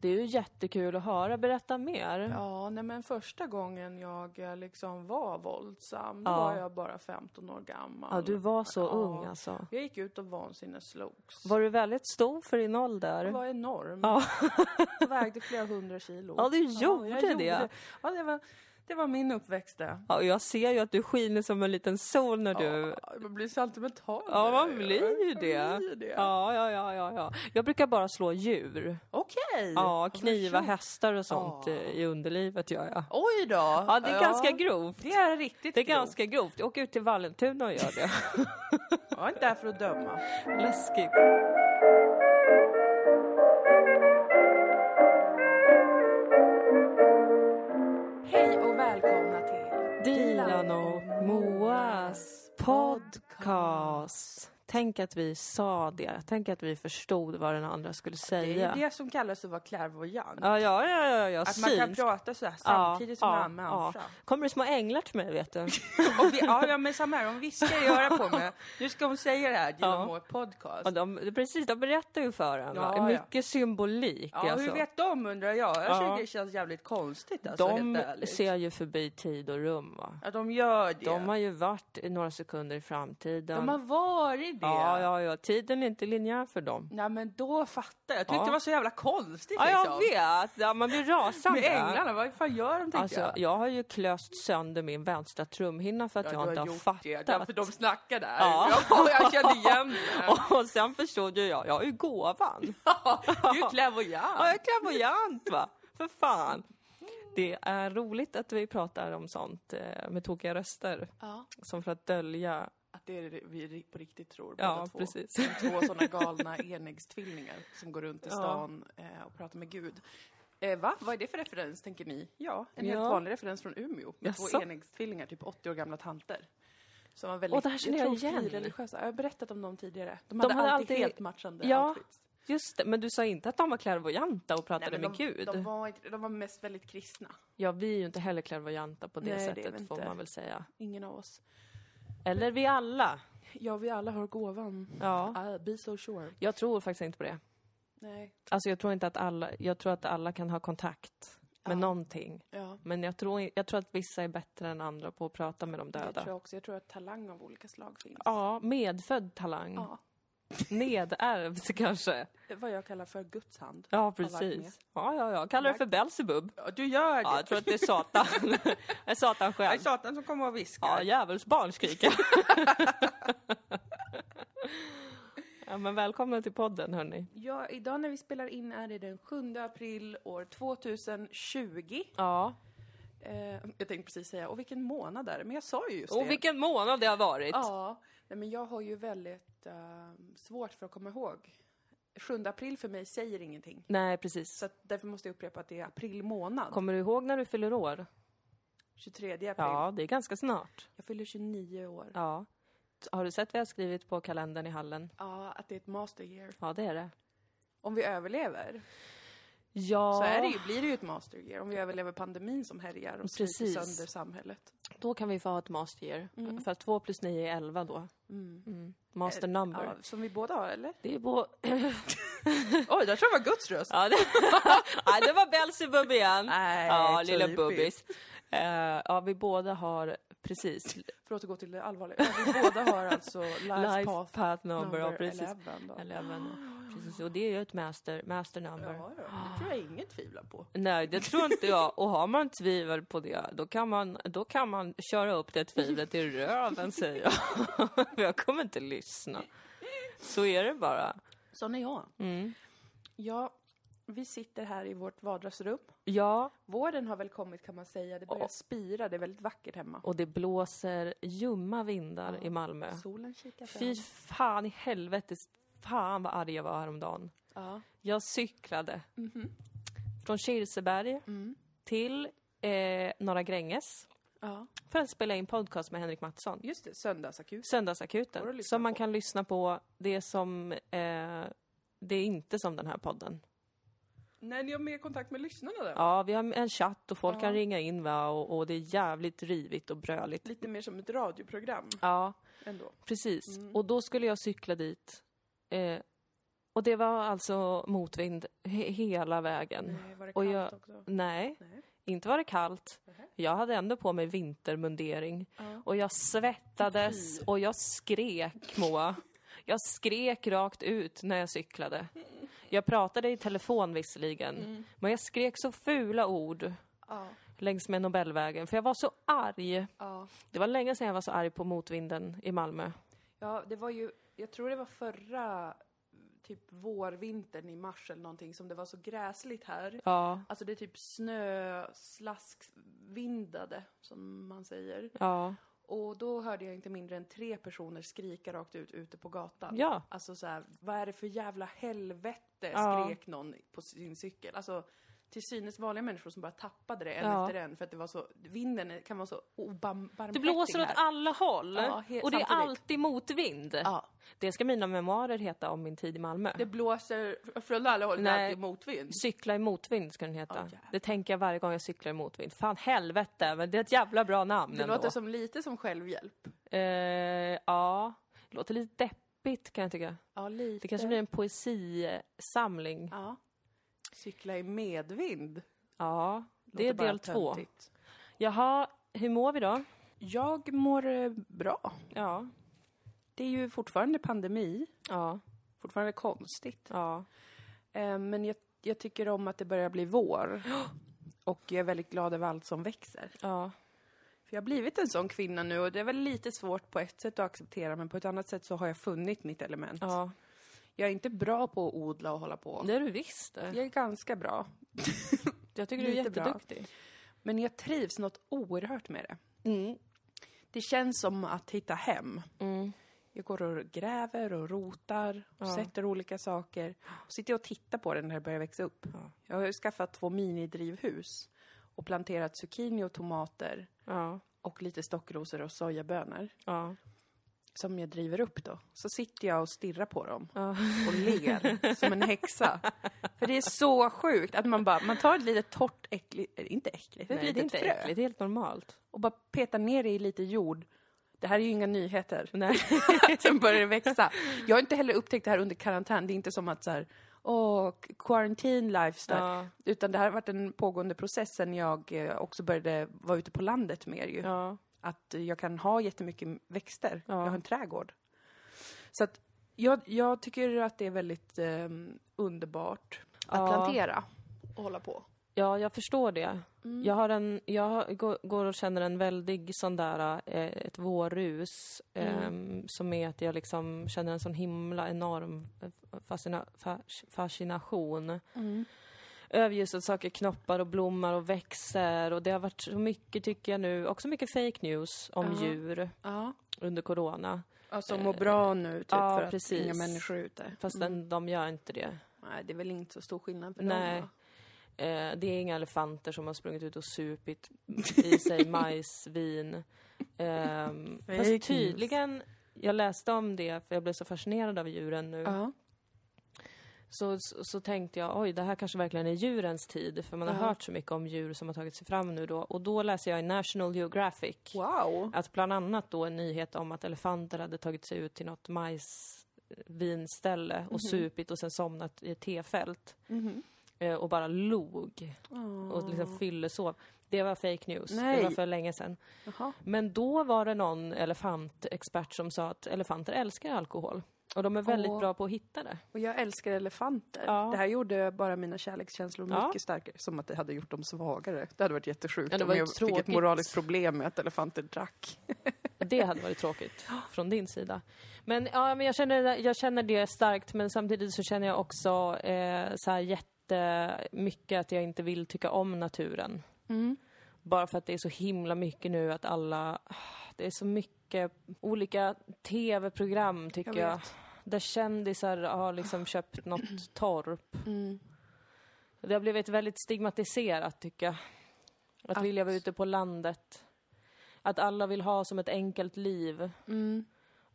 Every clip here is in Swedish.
Det är ju jättekul att höra. Berätta mer. Ja, nej men första gången jag eh, liksom var våldsam, då Ja. var jag bara 15 år gammal. Ja, du var så Ja. ung alltså. Jag gick ut och vansinneslogs. Var du väldigt stor för din ålder? Jag var enorm. Ja. Jag vägde flera hundra kilo. Ja, du jag gjorde det. Ja, det var, det var min uppväxt det. ja, och jag ser ju att du skiner som en liten sol när du... Ja, man blir sentimental. Ja, man blir ju det. blir det. Ja, ja, ja, ja, ja. Jag brukar bara slå djur. Okej. Ja, Vad kniva hästar och sånt Ja. i underlivet gör jag. Oj då. Ja, det är ganska grovt. Det är riktigt Det är grovt. ganska grovt. Jag åker ut till Vallentuna och gör det. Jag är inte där för att döma. Läskigt. Podcast. Tänk att vi sa det. Tänk att vi förstod vad den andra skulle Det är säga. det som kallas att vara clairvoyant. Ja, ja, ja, ja, ja. Att man kan syns. prata så här Ja, samtidigt som ja, annan ja. Kommer det små änglar till mig, vet du? Och vi, ja, ja, men samma här. De viskar i örat på mig. Nu ska hon säga det här, Dilan Ja. Moore podcast. Ja, de, precis, de berättar ju för en. Ja, ja. Mycket symbolik. Ja, alltså. hur vet de undrar jag? Jag Ja. tycker det känns jävligt konstigt alltså, de ser ju förbi tid och rum. Va? Ja, de gör det. De har ju varit några sekunder i framtiden. De har varit det. Ja, ja, ja. Tiden är inte linjär för dem. Nej, men då fattar jag. Jag tyckte Ja. det var så jävla konstigt Ja, jag liksom. vet. Ja, man blir rasande. Med änglarna, vad fan gör de tänkte Alltså, jag? jag har ju klöst sönder min vänstra trumhinna för att Ja, jag inte har har fattat. det. Ja, för de snackar där. Ja. Ja, jag kände igen det. Och sen förstod ju jag, jag har ju gåvan. Du är clairvoyant. Ja, jag är clairvoyant va? För fan. Det är roligt att vi pratar om sånt eh, med tokiga röster. Ja, Som för att dölja, att det är det vi på riktigt tror. Ja, båda två. precis. Som två sådana galna enäggstvillingar som går runt i Ja. stan eh, och pratar med Gud. Eh, va? Vad är det för referens, tänker ni? Ja, en helt Ja. vanlig referens från Umeå. Med två enäggstvillingar, typ 80 år gamla tanter. Som var väldigt, Åh, det här känner jag tror, igen. frireligiösa. Jag har berättat om dem tidigare. De, De hade, hade alltid, alltid- helt matchande Ja. outfits. just det, men du sa inte att de var clairvoyanta och pratade Nej, med de, Gud? De var, inte- de var mest väldigt kristna. Ja, vi är ju inte heller clairvoyanta på det Nej, det sättet vi får man väl säga. Ingen av oss. Eller vi alla. Ja, vi alla har gåvan. Ja. Ah, be so sure. Jag tror faktiskt inte på det. Nej. Alltså jag tror inte att alla, jag tror att alla kan ha kontakt med Ja. någonting. Ja. Men jag tror, jag tror att vissa är bättre än andra på att prata med de Det tror döda. jag också. Jag tror att talang av olika slag finns. Ja, medfödd talang. Ja. Nedärvd kanske. Vad jag kallar för Guds hand. Ja, precis. Ja, ja, ja. Kallar det för Belsebub. Ja, du gör det. Ja, jag tror att det är Satan. det är Satan Det är själv. Satan som kommer och viskar. Ja, djävulsbarn skriker. ja, men välkomna till podden, hörni. Ja, idag när vi spelar in är det den 7 april år 2020. Ja. Eh, jag tänkte precis säga, och vilken månad är det? Men jag sa ju just det. Och vilken månad det har varit. Ja, nej, men jag har ju väldigt eh, svårt för att komma ihåg. 7 april för mig säger ingenting. Nej, precis. Så att därför måste jag upprepa att det är april månad. Kommer du ihåg när du fyller år? 23 april. Ja, det är ganska snart. Jag fyller 29 år. Ja. Har du sett vad jag skrivit på kalendern i hallen? Ja, att det är ett master year. Ja, det är det. Om vi överlever Ja, så är det ju, blir det ju ett master year. Om vi överlever pandemin som härjar och sliter Precis. sönder samhället. då kan vi få ha ett master year. Mm. För att 2 plus 9 är 11 då. Mm. Mm. Master number. Ja, som vi båda har, eller? Det är bo... Oj, där tror jag var Guds röst. ja, det... Nej, det var Belsebub igen. Nej, ja, lilla bubbis. Eh, ja, vi båda har precis För att återgå till det allvarliga. Ja, vi båda har alltså life, life path path number. number Ja, precis. 11. Då. 11. Precis, och det är ju ett master, master number. Ja, ja, det tror jag ingen tvivlar på. Nej, det tror inte jag. Och har man tvivel på det, då kan man, då kan man köra upp det tvivlet i röven, säger jag. Jag kommer inte lyssna. Så är det bara. Sån är jag. Mm. Ja, vi sitter här i vårt vardagsrum. Ja, Våren har väl kommit kan man säga. Det börjar Ja. spira, det är väldigt vackert hemma. och det blåser ljumma vindar Ja. i Malmö. Solen kikar fram. Fy fan i helvete, fan vad arg jag var häromdagen. Ja. Jag cyklade Mhm. från Kirseberg Mm. till eh, Norra Gränges ja, för att spela in podcast med Henrik Mattsson. just det. Söndagsakuten. lyssna Som man på. kan lyssna på. Det som... Eh, det är inte som den här podden. Nej, ni har mer kontakt med lyssnarna där. Ja, vi har en chatt och folk Ja. kan ringa in va? Och, och det är jävligt rivigt och bröligt. Lite mer som ett radioprogram Ja, ändå. precis. Mm. Och då skulle jag cykla dit. Eh, Och det var alltså motvind he- hela vägen. Nej, var det Och kallt jag- också? Nej, Nej. inte var det kallt. Nähä. Jag hade ändå på mig vintermundering. Ja. Och jag svettades Fy. och jag skrek, Moa. Jag skrek rakt ut när jag cyklade. Jag pratade i telefon visserligen, Mm. men jag skrek så fula ord Ja. längs med Nobelvägen, för jag var så arg. Ja. Det var länge sedan jag var så arg på motvinden i Malmö. ja, det var ju, jag tror det var förra typ vårvintern i mars eller någonting som det var så gräsligt här. Ja, Alltså det är typ snöslaskvindade, som man säger. ja, Och då hörde jag inte mindre än tre personer skrika rakt ut ute på gatan. ja. Alltså så här, vad är det för jävla helvete? Ja. Skrek någon på sin cykel. Alltså till synes vanliga människor som bara tappade det en Ja. efter en för att det var så, vinden kan vara så obarmhärtig Det blåser åt här. alla håll. Ja, och det är samtidigt. alltid motvind. Ja, Det ska mina memoarer heta om min tid i Malmö. det blåser från alla håll, Nej. är alltid motvind. Cykla i motvind ska den heta. Jävlar. det tänker jag varje gång jag cyklar i motvind. Fan helvete, men det är ett jävla bra namn Det ändå. låter som lite som självhjälp. Eh, ja, det låter lite deppigt kan jag tycka. Ja, lite. Det kanske blir en poesisamling. Ja. Cykla i medvind. Ja, det är Låter bara del två. töntigt. Jaha, hur mår vi då? Jag mår eh, bra. Ja, Det är ju fortfarande pandemi. ja, Fortfarande konstigt. ja. Eh, Men jag, jag tycker om att det börjar bli vår. Och jag är väldigt glad över allt som växer. ja. För jag har blivit en sån kvinna nu och det är väl lite svårt på ett sätt att acceptera men på ett annat sätt så har jag funnit mitt element. ja. Jag är inte bra på att odla och hålla på. Det är du visst. Jag är ganska bra. Jag tycker du är bra. jätteduktig. Men jag trivs något oerhört med det. Mm. Det känns som att hitta hem. Mm. Jag går och gräver och rotar och Ja. sätter olika saker. Och sitter och tittar på det när det börjar växa upp. Ja. Jag har ju skaffat två minidrivhus och planterat zucchini och tomater Ja, och lite stockrosor och sojabönor ja, som jag driver upp då. Så sitter jag och stirrar på dem ja. och ler som en häxa. För det är så sjukt att man bara, man tar ett litet torrt, äckligt, eller inte äckligt, ett Nej, är litet inte frö äckligt, det är helt normalt. och bara petar ner det i lite jord. Det här är ju inga nyheter. Nej. Sen börjar det växa. Jag har inte heller upptäckt det här under karantän. Det är inte som att så här, åh, quarantine lifestyle. Ja, Utan det här har varit en pågående process sen jag eh, också började vara ute på landet mer ju. ja, Att jag kan ha jättemycket växter. Ja. Jag har en trädgård. Så att jag, jag tycker att det är väldigt eh, underbart att Ja. plantera och hålla på. ja, jag förstår det. Mm. Jag, har en, jag går, och känner en väldig sån där, eh, ett vårrus. Mm. ehm, som är att jag liksom känner en sån himla enorm eh, fascina, fas, fascination. Mm. Över just att saker knoppar och blommar och växer. Och det har varit så mycket, tycker jag nu, också mycket fake news om Ja. djur Ja. under corona. Alltså mår bra nu typ ja, för att precis. inga människor är ute. Fast Mm. de gör inte det. Nej, det är väl inte så stor skillnad för Nej. dem. va? Eh, det är inga elefanter som har sprungit ut och supit i sig majsvin. Fake fast tydligen, jag läste om det för jag blev så fascinerad av djuren nu. Ja. Så, så, så tänkte jag, oj, det här kanske verkligen är djurens tid. För man har Ja. hört så mycket om djur som har tagit sig fram nu då. Och då läser jag i National Geographic Wow. att bland annat då en nyhet om att elefanter hade tagit sig ut till något majsvinställe och Mhm. supit och sen somnat i ett tefält. Mhm. Eh, och bara log och liksom fyllesov. Det var fake news. Det Nej. var för länge sedan. Jaha. Men då var det någon elefantexpert som sa att elefanter älskar alkohol. Och de är väldigt Åh. bra på att hitta det. Och jag älskar elefanter. Ja. Det här gjorde bara mina kärlekskänslor Ja. mycket starkare. Som att det hade gjort dem svagare. Det hade varit jättesjukt Ja, det om var ju jag fick ett tråkigt. moraliskt problem med att elefanter drack. Det hade varit tråkigt från din sida. Men, ja, men jag, känner, jag känner det starkt, men samtidigt så känner jag också eh, så här jättemycket att jag inte vill tycka om naturen. Mm. Bara för att det är så himla mycket nu att alla... Det är så mycket olika tv-program, tycker Jag jag. Där kändisar har liksom köpt något torp. Mm. Det har blivit väldigt stigmatiserat, tycker jag. Att, Att- vilja vara ute på landet. Att alla vill ha som ett enkelt liv. Mm.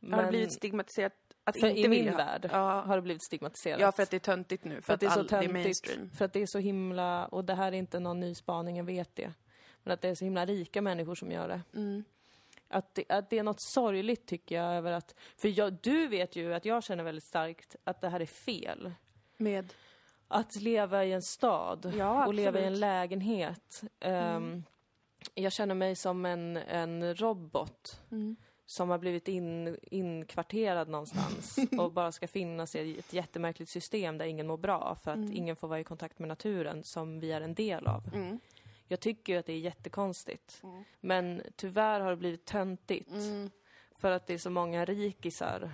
Har det Men blivit stigmatiserat att för inte i min värld Ja. har det blivit stigmatiserat. ja, för att det är töntigt nu. För, För att det är så all, det är töntigt. mainstream. För att det är så himla, och det här är inte någon ny spaning, jag vet det. Men att det är så himla rika människor som gör det. Mm. Att det, att det är något sorgligt tycker jag över att, för jag, du vet ju att jag känner väldigt starkt att det här är fel. Med? Att leva i en stad Ja, och leva i en lägenhet. Ehm, Jag känner mig som en, en robot Mm. som har blivit in, inkvarterad någonstans och bara ska finnas i ett jättemärkligt system där ingen mår bra för att ingen får vara i kontakt med naturen som vi är en del av. Mm. Jag tycker ju att det är jättekonstigt. Men tyvärr har det blivit töntigt. Mm. För att det är så många rikisar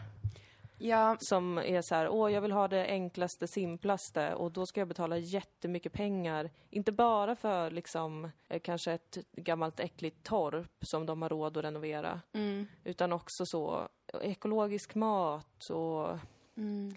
Ja, som är så här, åh jag vill ha det enklaste, simplaste och då ska jag betala jättemycket pengar. Inte bara för liksom eh, kanske ett gammalt äckligt torp som de har råd att renovera. mm. Utan också så ekologisk mat och Mm.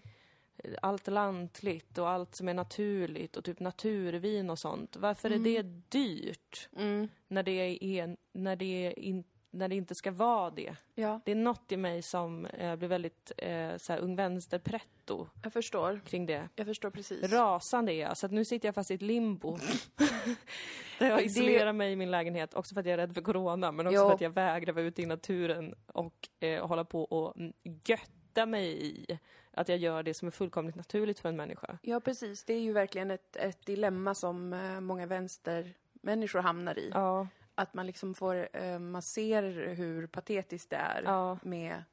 Allt lantligt och allt som är naturligt och typ naturvin och sånt. Varför är det dyrt Mm. när det, är, när, det är in, när det inte ska vara det? Ja, Det är något i mig som eh, blir väldigt eh, så här, ung vänster-pretto jag förstår. kring det. Jag förstår precis. Rasande är jag, så att nu sitter jag fast i ett limbo. Där jag Det- isolerar mig i min lägenhet, också för att jag är rädd för corona, men också Jo. för att jag vägrar vara ute i naturen och eh, hålla på och mm, götta mig i att jag gör det som är fullkomligt naturligt för en människa. Ja, precis. Det är ju verkligen ett, ett dilemma som eh, många vänstermänniskor hamnar i. Ja, Att man liksom får, eh, man ser hur patetiskt det är ja, med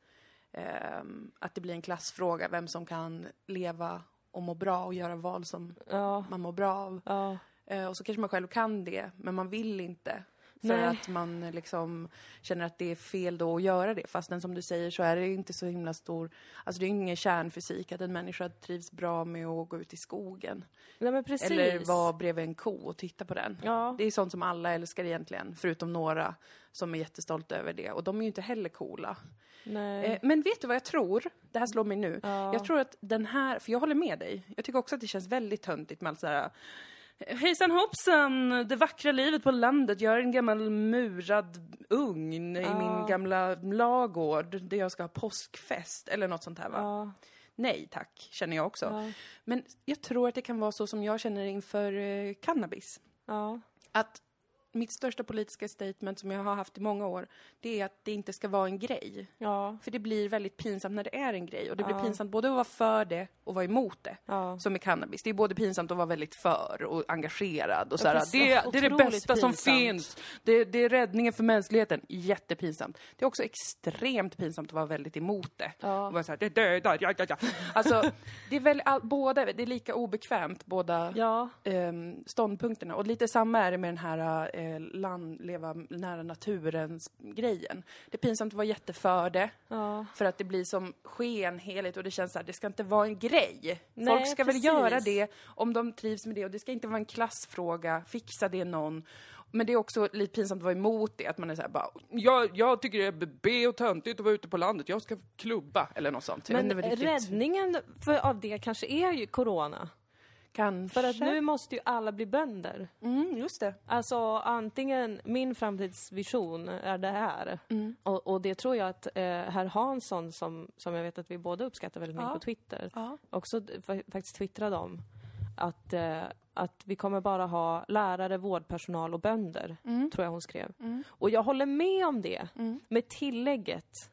ehm, att det blir en klassfråga, vem som kan leva och må bra och göra val som ja, man mår bra av. Eh, och så kanske man själv kan det, men man vill inte. För Nej. att man eh, liksom känner att det är fel då att göra det. Fastän som du säger så är det inte så himla stor, alltså det är ingen kärnfysik att en människa trivs bra med att gå ut i skogen. Nej men precis. Eller vara bredvid en ko och titta på den. Ja, Det är sånt som alla älskar egentligen, förutom några som är jättestolta över det. Och de är ju inte heller coola. Eh, men vet du vad jag tror? Det här slår mig nu. ja. Jag tror att den här, för jag håller med dig. Jag tycker också att det känns väldigt töntigt med allt sådär Hejsan hoppsan, det vackra livet på landet. Jag är en gammal murad ugn i min gamla lagård där jag ska ha påskfest eller något sånt här va? Ja, Nej tack, känner jag också. ja, Men jag tror att det kan vara så som jag känner inför eh, cannabis. ja, Att mitt största politiska statement som jag har haft i många år, det är att det inte ska vara en grej. ja, För det blir väldigt pinsamt när det är en grej. Och det blir Ja. pinsamt både att vara för det och vara emot det. ja. Som med cannabis. Det är både pinsamt att vara väldigt för och engagerad och så här, det, det är det bästa som pinsamt. finns. Det, det är räddningen för mänskligheten. Jättepinsamt. Det är också extremt pinsamt att vara väldigt emot det. Ja. Och vara så här, det dödar, ja, ja, ja. Alltså, det är väl all, båda, det är lika obekvämt båda ehm, ståndpunkterna. Och lite samma är det med den här eh, land, leva nära naturens grejen. Det är pinsamt att vara jätteför det. ja. För att det blir som skenheligt och det känns så här, det ska inte vara en grej. Nej, Folk ska precis. väl göra det om de trivs med det och det ska inte vara en klassfråga, fixa det någon. Men det är också lite pinsamt att vara emot det, att man är såhär bara jag, jag tycker det är B och töntigt att vara ute på landet, jag ska klubba eller något sånt. Men räddningen för, av det kanske är ju corona. Kanske. För att nu måste ju alla bli bönder. Mm, just det. Alltså antingen, min framtidsvision är det här. Mm. Och, och det tror jag att eh, herr Hansson, som, som jag vet att vi båda uppskattar väldigt mycket Ja. på Twitter, Ja. också faktiskt twittrade om. Att, eh, att vi kommer bara ha lärare, vårdpersonal och bönder, Mm. tror jag hon skrev. Mm. Och jag håller med om det, Mm. med tillägget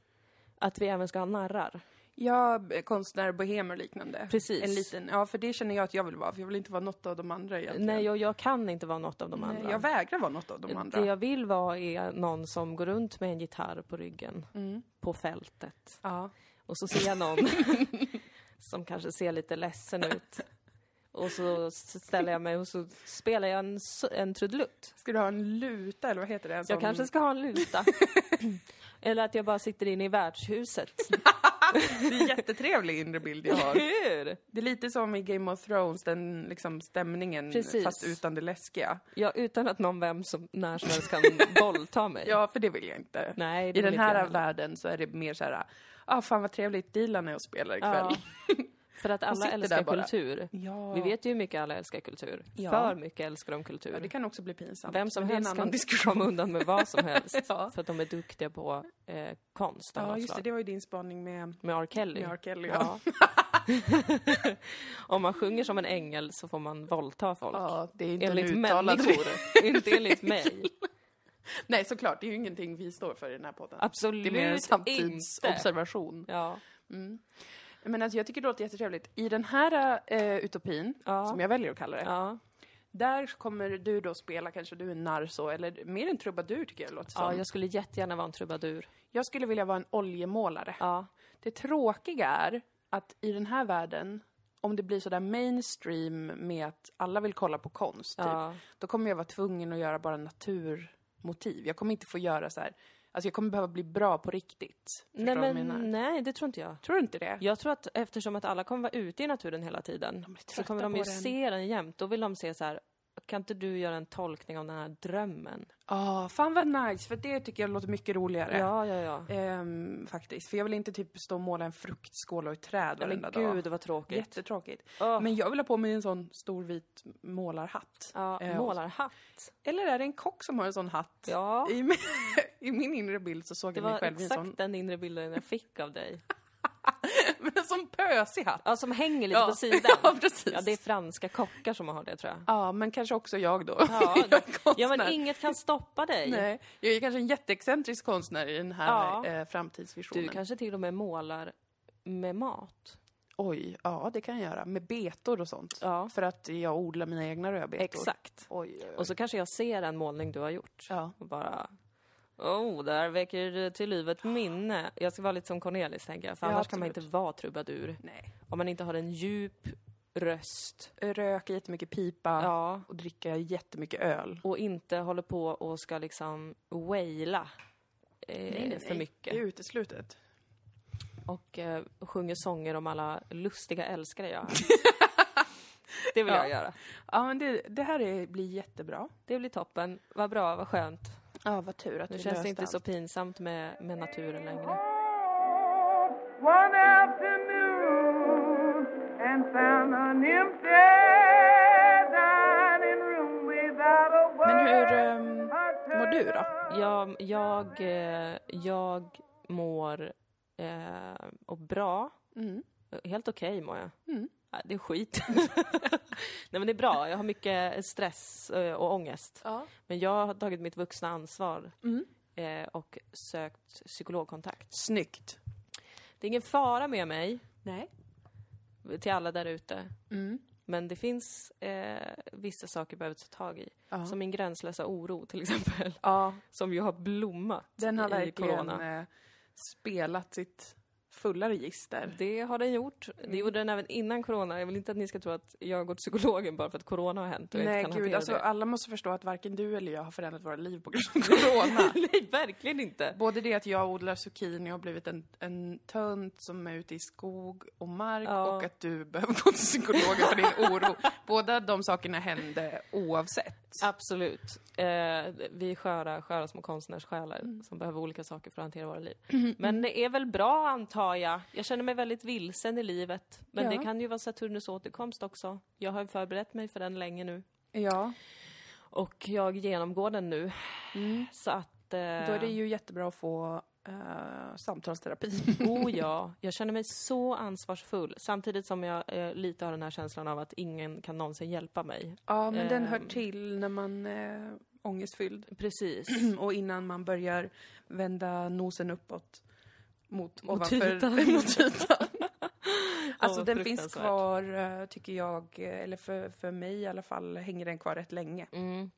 att vi även ska ha narrar. Ja, konstnär, bohem och liknande. Precis. En liten, ja för det känner jag att jag vill vara, för jag vill inte vara något av de andra egentligen. Nej, jag, jag kan inte vara något av de Nej, andra. Jag vägrar vara något av de andra. Det jag vill vara är någon som går runt med en gitarr på ryggen Mm. på fältet. Ja. Och så ser jag någon som kanske ser lite ledsen ut. Och så ställer jag mig och så spelar jag en, en trudelutt. Ska du ha en luta eller vad heter det? En Jag kanske ska ha en luta. Eller att jag bara sitter inne i värdshuset. Det är en jättetrevlig inre bild jag har. Hur? Det är lite som i Game of Thrones, den liksom stämningen Precis. fast utan det läskiga. Ja, utan att någon vem som när som helst kan våldta mig. Ja, för det vill jag inte. Nej, I den här världen så är det mer så här, ah fan vad trevligt Dilan är och spelar ikväll. Ja. För att alla älskar kultur. Ja. Vi vet ju hur mycket alla älskar kultur. Ja. För mycket älskar de kultur. ja, det kan också bli pinsamt. Vem som det helst kan diskussion. komma undan med vad som helst. Ja. För att de är duktiga på eh, konst av Ja, just det. slag. Det var ju din spaning med, Med R. Kelly. med R. Kelly. Ja. Ja. Om man sjunger som en ängel så får man våldta folk. ja, det är inte en enligt uttalad människor, inte enligt mig. Nej, såklart. Det är ju ingenting vi står för i den här podden. Absolut det är mer en inte. samtidsobservation. Ja. Men alltså, jag tycker det låter jättetrevligt. I den här eh, utopin, Ja. som jag väljer att kalla det, Ja. där kommer du då spela, kanske du är en narr så, eller mer en trubadur tycker jag det låter som. ja, jag skulle jättegärna vara en trubadur. Jag skulle vilja vara en oljemålare. Ja. Det tråkiga är att i den här världen, om det blir sådär mainstream med att alla vill kolla på konst, Ja. typ, då kommer jag vara tvungen att göra bara naturmotiv. Jag kommer inte få göra så här. Alltså jag kommer behöva bli bra på riktigt. Nej, men nej, det tror inte jag. Tror du inte det? Jag tror att eftersom att alla kommer vara ute i naturen hela tiden så kommer de ju den. se den jämt. Då vill de se så här, kan inte du göra en tolkning av den här drömmen? Ja, fan vad nice, för det tycker jag låter mycket roligare. Ja, ja, ja. Ehm, faktiskt. För jag vill inte typ stå och måla en fruktskål och ett träd men varenda dag. gud vad tråkigt. Jättetråkigt. Åh. Men jag vill ha på mig en sån stor vit målarhatt. Ja, Eh, målarhatt. Eller är det en kock som har en sån hatt? Ja, I, min, I min inre bild så såg det jag mig var själv i en exakt sån, den inre bilden jag fick av dig. men en sån pösig hatt. Ja, som hänger lite Ja. på sidan. Ja, precis. Ja, det är franska kockar som har det tror jag. Ja, men kanske också jag då. Ja, jag Ja, men inget kan stoppa dig. Nej, jag är kanske en jätteexcentrisk konstnär i den här Ja. eh, framtidsvisionen. Du kanske till och med målar med mat. Oj, ja det kan jag göra. Med betor och sånt. Ja, För att jag odlar mina egna rödbetor. exakt. Oj, oj, oj. Och så kanske jag ser en målning du har gjort. Ja. Och bara... Oh, där väcker till liv ett minne. Jag ska vara lite som Cornelis, tänker jag. För Ja, annars kan man absolut. inte vara trubadur. Nej. Om man inte har en djup röst. Röka jättemycket pipa Ja. och dricka jättemycket öl. Och inte håller på och ska liksom waila eh, för mycket. Det är uteslutet. Och eh, sjunger sånger om alla lustiga älskare jag har. Det vill Ja. jag göra. Ja, men det, det här är, blir jättebra. Det blir toppen. Vad bra, vad skönt. Ja, vad tur att Nu vi känns det inte så allt. pinsamt med, med naturen längre. one afternoon and found an empty dining room without a word. Men hur ehm, mår du då? Jag, jag, eh, jag mår eh, och bra. Mm. Helt okej mår jag. Mm. Det är skit. Nej men det är bra. Jag har mycket stress eh, och ångest. Ja. Men jag har tagit mitt vuxna ansvar Mm. eh, och sökt psykologkontakt. Snyggt. Det är ingen fara med mig, Nej. till alla där ute. Mm. Men det finns eh, vissa saker jag behöver ta tag i. Ja. Som min gränslösa oro till exempel. ja, Som ju har blommat den har i verkligen corona. eh, spelat sitt fulla register. Det har den gjort. Det Mm. gjorde den även innan corona. Jag vill inte att ni ska tro att jag gått till psykologen bara för att corona har hänt och jag Nej, inte kan gud, alltså det. alla måste förstå att varken du eller jag har förändrat våra liv på grund av corona. Nej, verkligen inte. Både det att jag odlar zucchini och har blivit en, en tönt som är ute i skog och mark Ja. och att du behöver gå till psykologen för din oro. Båda de sakerna hände oavsett. Absolut. Eh, vi är sköra, sköra små konstnärssjälar Mm. som behöver olika saker för att hantera våra liv. Men det är väl bra antar jag. Jag känner mig väldigt vilsen i livet. Men Ja. det kan ju vara Saturnus återkomst också. Jag har förberett mig för den länge nu. Ja, Och jag genomgår den nu. Så att... Eh, då är det ju jättebra att få eh, samtalsterapi. Oh ja, jag känner mig så ansvarsfull. Samtidigt som jag eh, lite har den här känslan av att ingen kan någonsin hjälpa mig. Ja, men den hör Ehm. till när man är ångestfylld. Precis. Och innan man börjar vända nosen uppåt mot, Mot ovanför, ytan. mot ytan. alltså den finns kvar, eh, tycker jag, eh, eller för, för mig i alla fall, hänger den kvar rätt länge. Mm,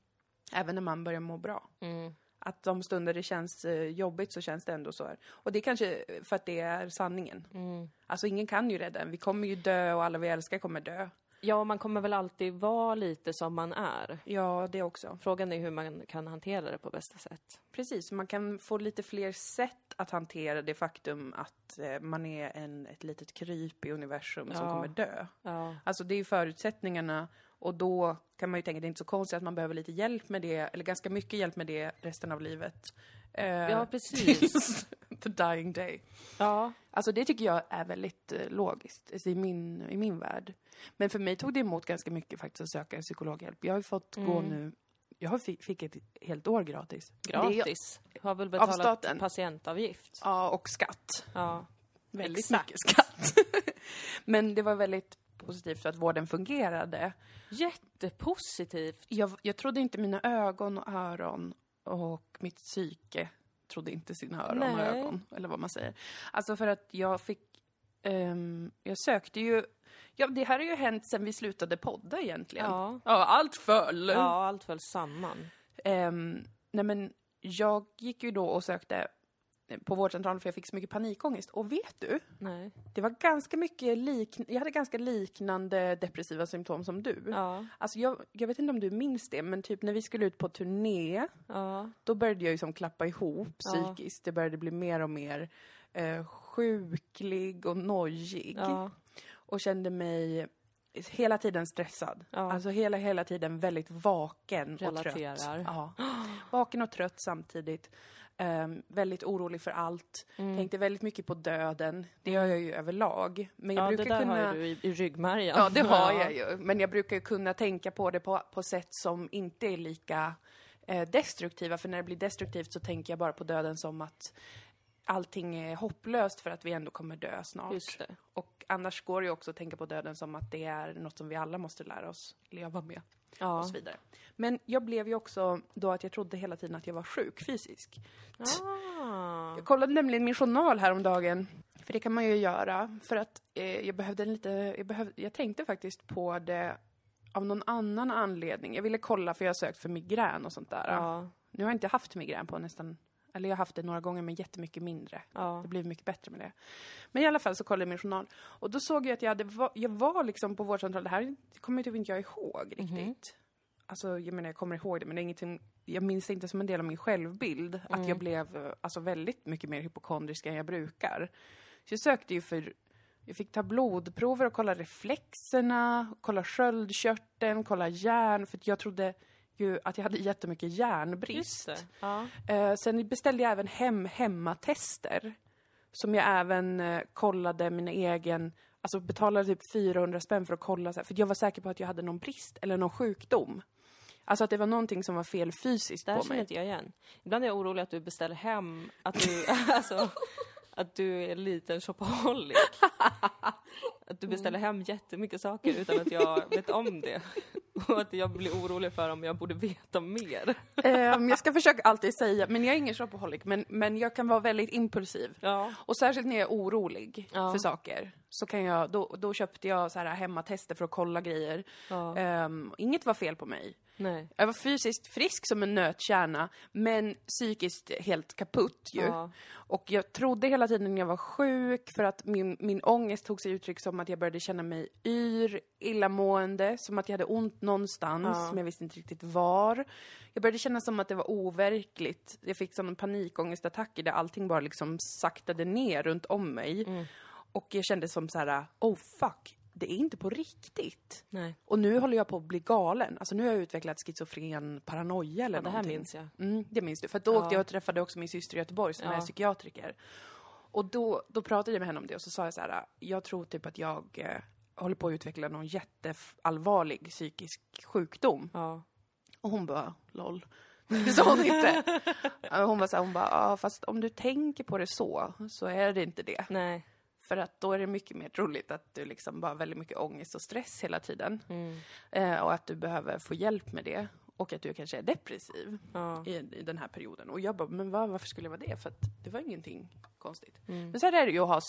Även när man börjar må bra. mm. Att de stunder det känns eh, jobbigt så känns det ändå så här. Och det är kanske för att det är sanningen. Mm. Alltså ingen kan ju rädda en. Vi kommer ju dö och alla vi älskar kommer dö. Ja, man kommer väl alltid vara lite som man är. Ja, det också. Frågan är hur man kan hantera det på bästa sätt. Precis, man kan få lite fler sätt att hantera det faktum att eh, man är en, ett litet kryp i universum som Ja. kommer dö. Ja, Alltså det är ju förutsättningarna och då kan man ju tänka att det är inte så konstigt att man behöver lite hjälp med det, eller ganska mycket hjälp med det resten av livet. Eh, ja precis. the dying day. ja. Alltså det tycker jag är väldigt eh, logiskt alltså, i, min, i min värld. Men för mig tog det emot ganska mycket faktiskt att söka psykologhjälp. Jag har ju fått gå Mm. nu, jag fick ett helt år gratis. Det Gratis. Har väl betalat staten. patientavgift. Ja, och skatt. Ja. Väldigt Exakt. mycket skatt. Men det var väldigt positivt för att vården fungerade. Jättepositivt. Jag, jag trodde inte mina ögon och öron och mitt psyke trodde inte sina öron och Nej. ögon, eller vad man säger. Alltså för att jag fick, ehm, jag sökte ju, ja det här har ju hänt sen vi slutade podda egentligen. Ja. Ja, allt föll. Ja, allt föll samman. Ehm, nej men jag gick ju då och sökte på vårdcentralen för jag fick så mycket panikångest. Och vet du? Nej. Det var ganska mycket lik, jag hade ganska liknande depressiva symptom som du. Ja. Alltså jag, jag vet inte om du minns det, men typ när vi skulle ut på turné, Ja. då började jag ju som klappa ihop Ja. psykiskt. Det började bli mer och mer eh, sjuklig och nojig. Ja. Och kände mig hela tiden stressad. Ja. Alltså hela, hela tiden väldigt vaken och trött. Relaterar. Ja. Vaken och trött samtidigt. Ehm, väldigt orolig för allt. Mm. Tänkte väldigt mycket på döden. Det gör jag ju överlag. Men jag Ja, det brukar där kunna... har du i, i ryggmärgen. Ja, det har jag ju. Men jag brukar ju kunna tänka på det på, på sätt som inte är lika eh, destruktiva. För när det blir destruktivt så tänker jag bara på döden som att allting är hopplöst för att vi ändå kommer dö snart. Det. Och annars går det ju också att tänka på döden som att det är något som vi alla måste lära oss leva med Ja. och så vidare. Men jag blev ju också då att jag trodde hela tiden att jag var sjuk fysiskt. Ah. Jag kollade nämligen min journal häromdagen. För det kan man ju göra. För att eh, jag behövde en lite, jag, behövde, jag tänkte faktiskt på det av någon annan anledning. Jag ville kolla för jag har sökt för migrän och sånt där. Ja. Nu har jag inte haft migrän på nästan, eller jag har haft det några gånger men jättemycket mindre. Ja. Det blev mycket bättre med det. Men i alla fall så kollade jag min journal. Och då såg jag att jag, hade, va- jag var liksom på vårdcentralen, det här kommer typ inte jag ihåg riktigt. Mhm. Alltså jag menar jag kommer ihåg det men det är ingenting, jag minns det inte som en del av min självbild. Att Mm. jag blev eh, alltså väldigt mycket mer hypokondrisk än jag brukar. Så jag sökte ju för, jag fick ta blodprover och kolla reflexerna, kolla sköldkörteln, kolla järn. För att jag trodde ju att jag hade jättemycket järnbrist. Ja. Eh, sen beställde jag även hem hemmatester. Som jag även eh, kollade min egen, alltså betalade typ 400 spänn för att kolla, för jag var säker på att jag hade någon brist eller någon sjukdom. Alltså att det var någonting som var fel fysiskt Det här på känner mig. inte jag igen. Ibland är jag orolig att du beställer hem, att du, alltså, att du är liten shopaholic. Att du beställer hem jättemycket saker utan att jag vet om det. Och att jag blir orolig för om jag borde veta mer. Ehm, jag ska försöka alltid säga, men jag är ingen shopaholic, men, men jag kan vara väldigt impulsiv. Ja. Och särskilt när jag är orolig Ja. för saker, så kan jag, då, då köpte jag så här hemmatester för att kolla grejer. ja. Ehm, inget var fel på mig. Nej. Jag var fysiskt frisk som en nötkärna, men psykiskt helt kaputt ju. Ja. Och jag trodde hela tiden jag var sjuk för att min, min ångest tog sig uttryck som att jag började känna mig yr, illamående, som att jag hade ont någonstans, Ja. men jag visste inte riktigt var. Jag började känna som att det var overkligt. Jag fick som en panikångestattacker där allting bara liksom saktade ner runt om mig. Mm. Och jag kände som så här: oh fuck, det är inte på riktigt. Nej. Och nu håller jag på att bli galen. Alltså nu har jag utvecklat schizofren paranoia eller Ja, det här någonting. minns jag. Mm, det minns du. För då Ja. åkte jag och träffade också min syster i Göteborg som Ja. är psykiatriker. Och då, då pratade jag med henne om det och så sa jag så här, jag tror typ att jag eh, håller på att utveckla någon jätteallvarlig psykisk sjukdom. Ja. Och hon bara, LOL. Det sa hon inte. Hon var så här, hon bara, ja fast om du tänker på det så, så är det inte det. Nej. För att då är det mycket mer troligt att du liksom bara har väldigt mycket ångest och stress hela tiden. Mm. Eh, och att du behöver få hjälp med det. Och att du kanske är depressiv Ja. i, i den här perioden. Och jag bara, men va, varför skulle jag vara det? För att det var ingenting konstigt. Mm. Men så här är det ju att ha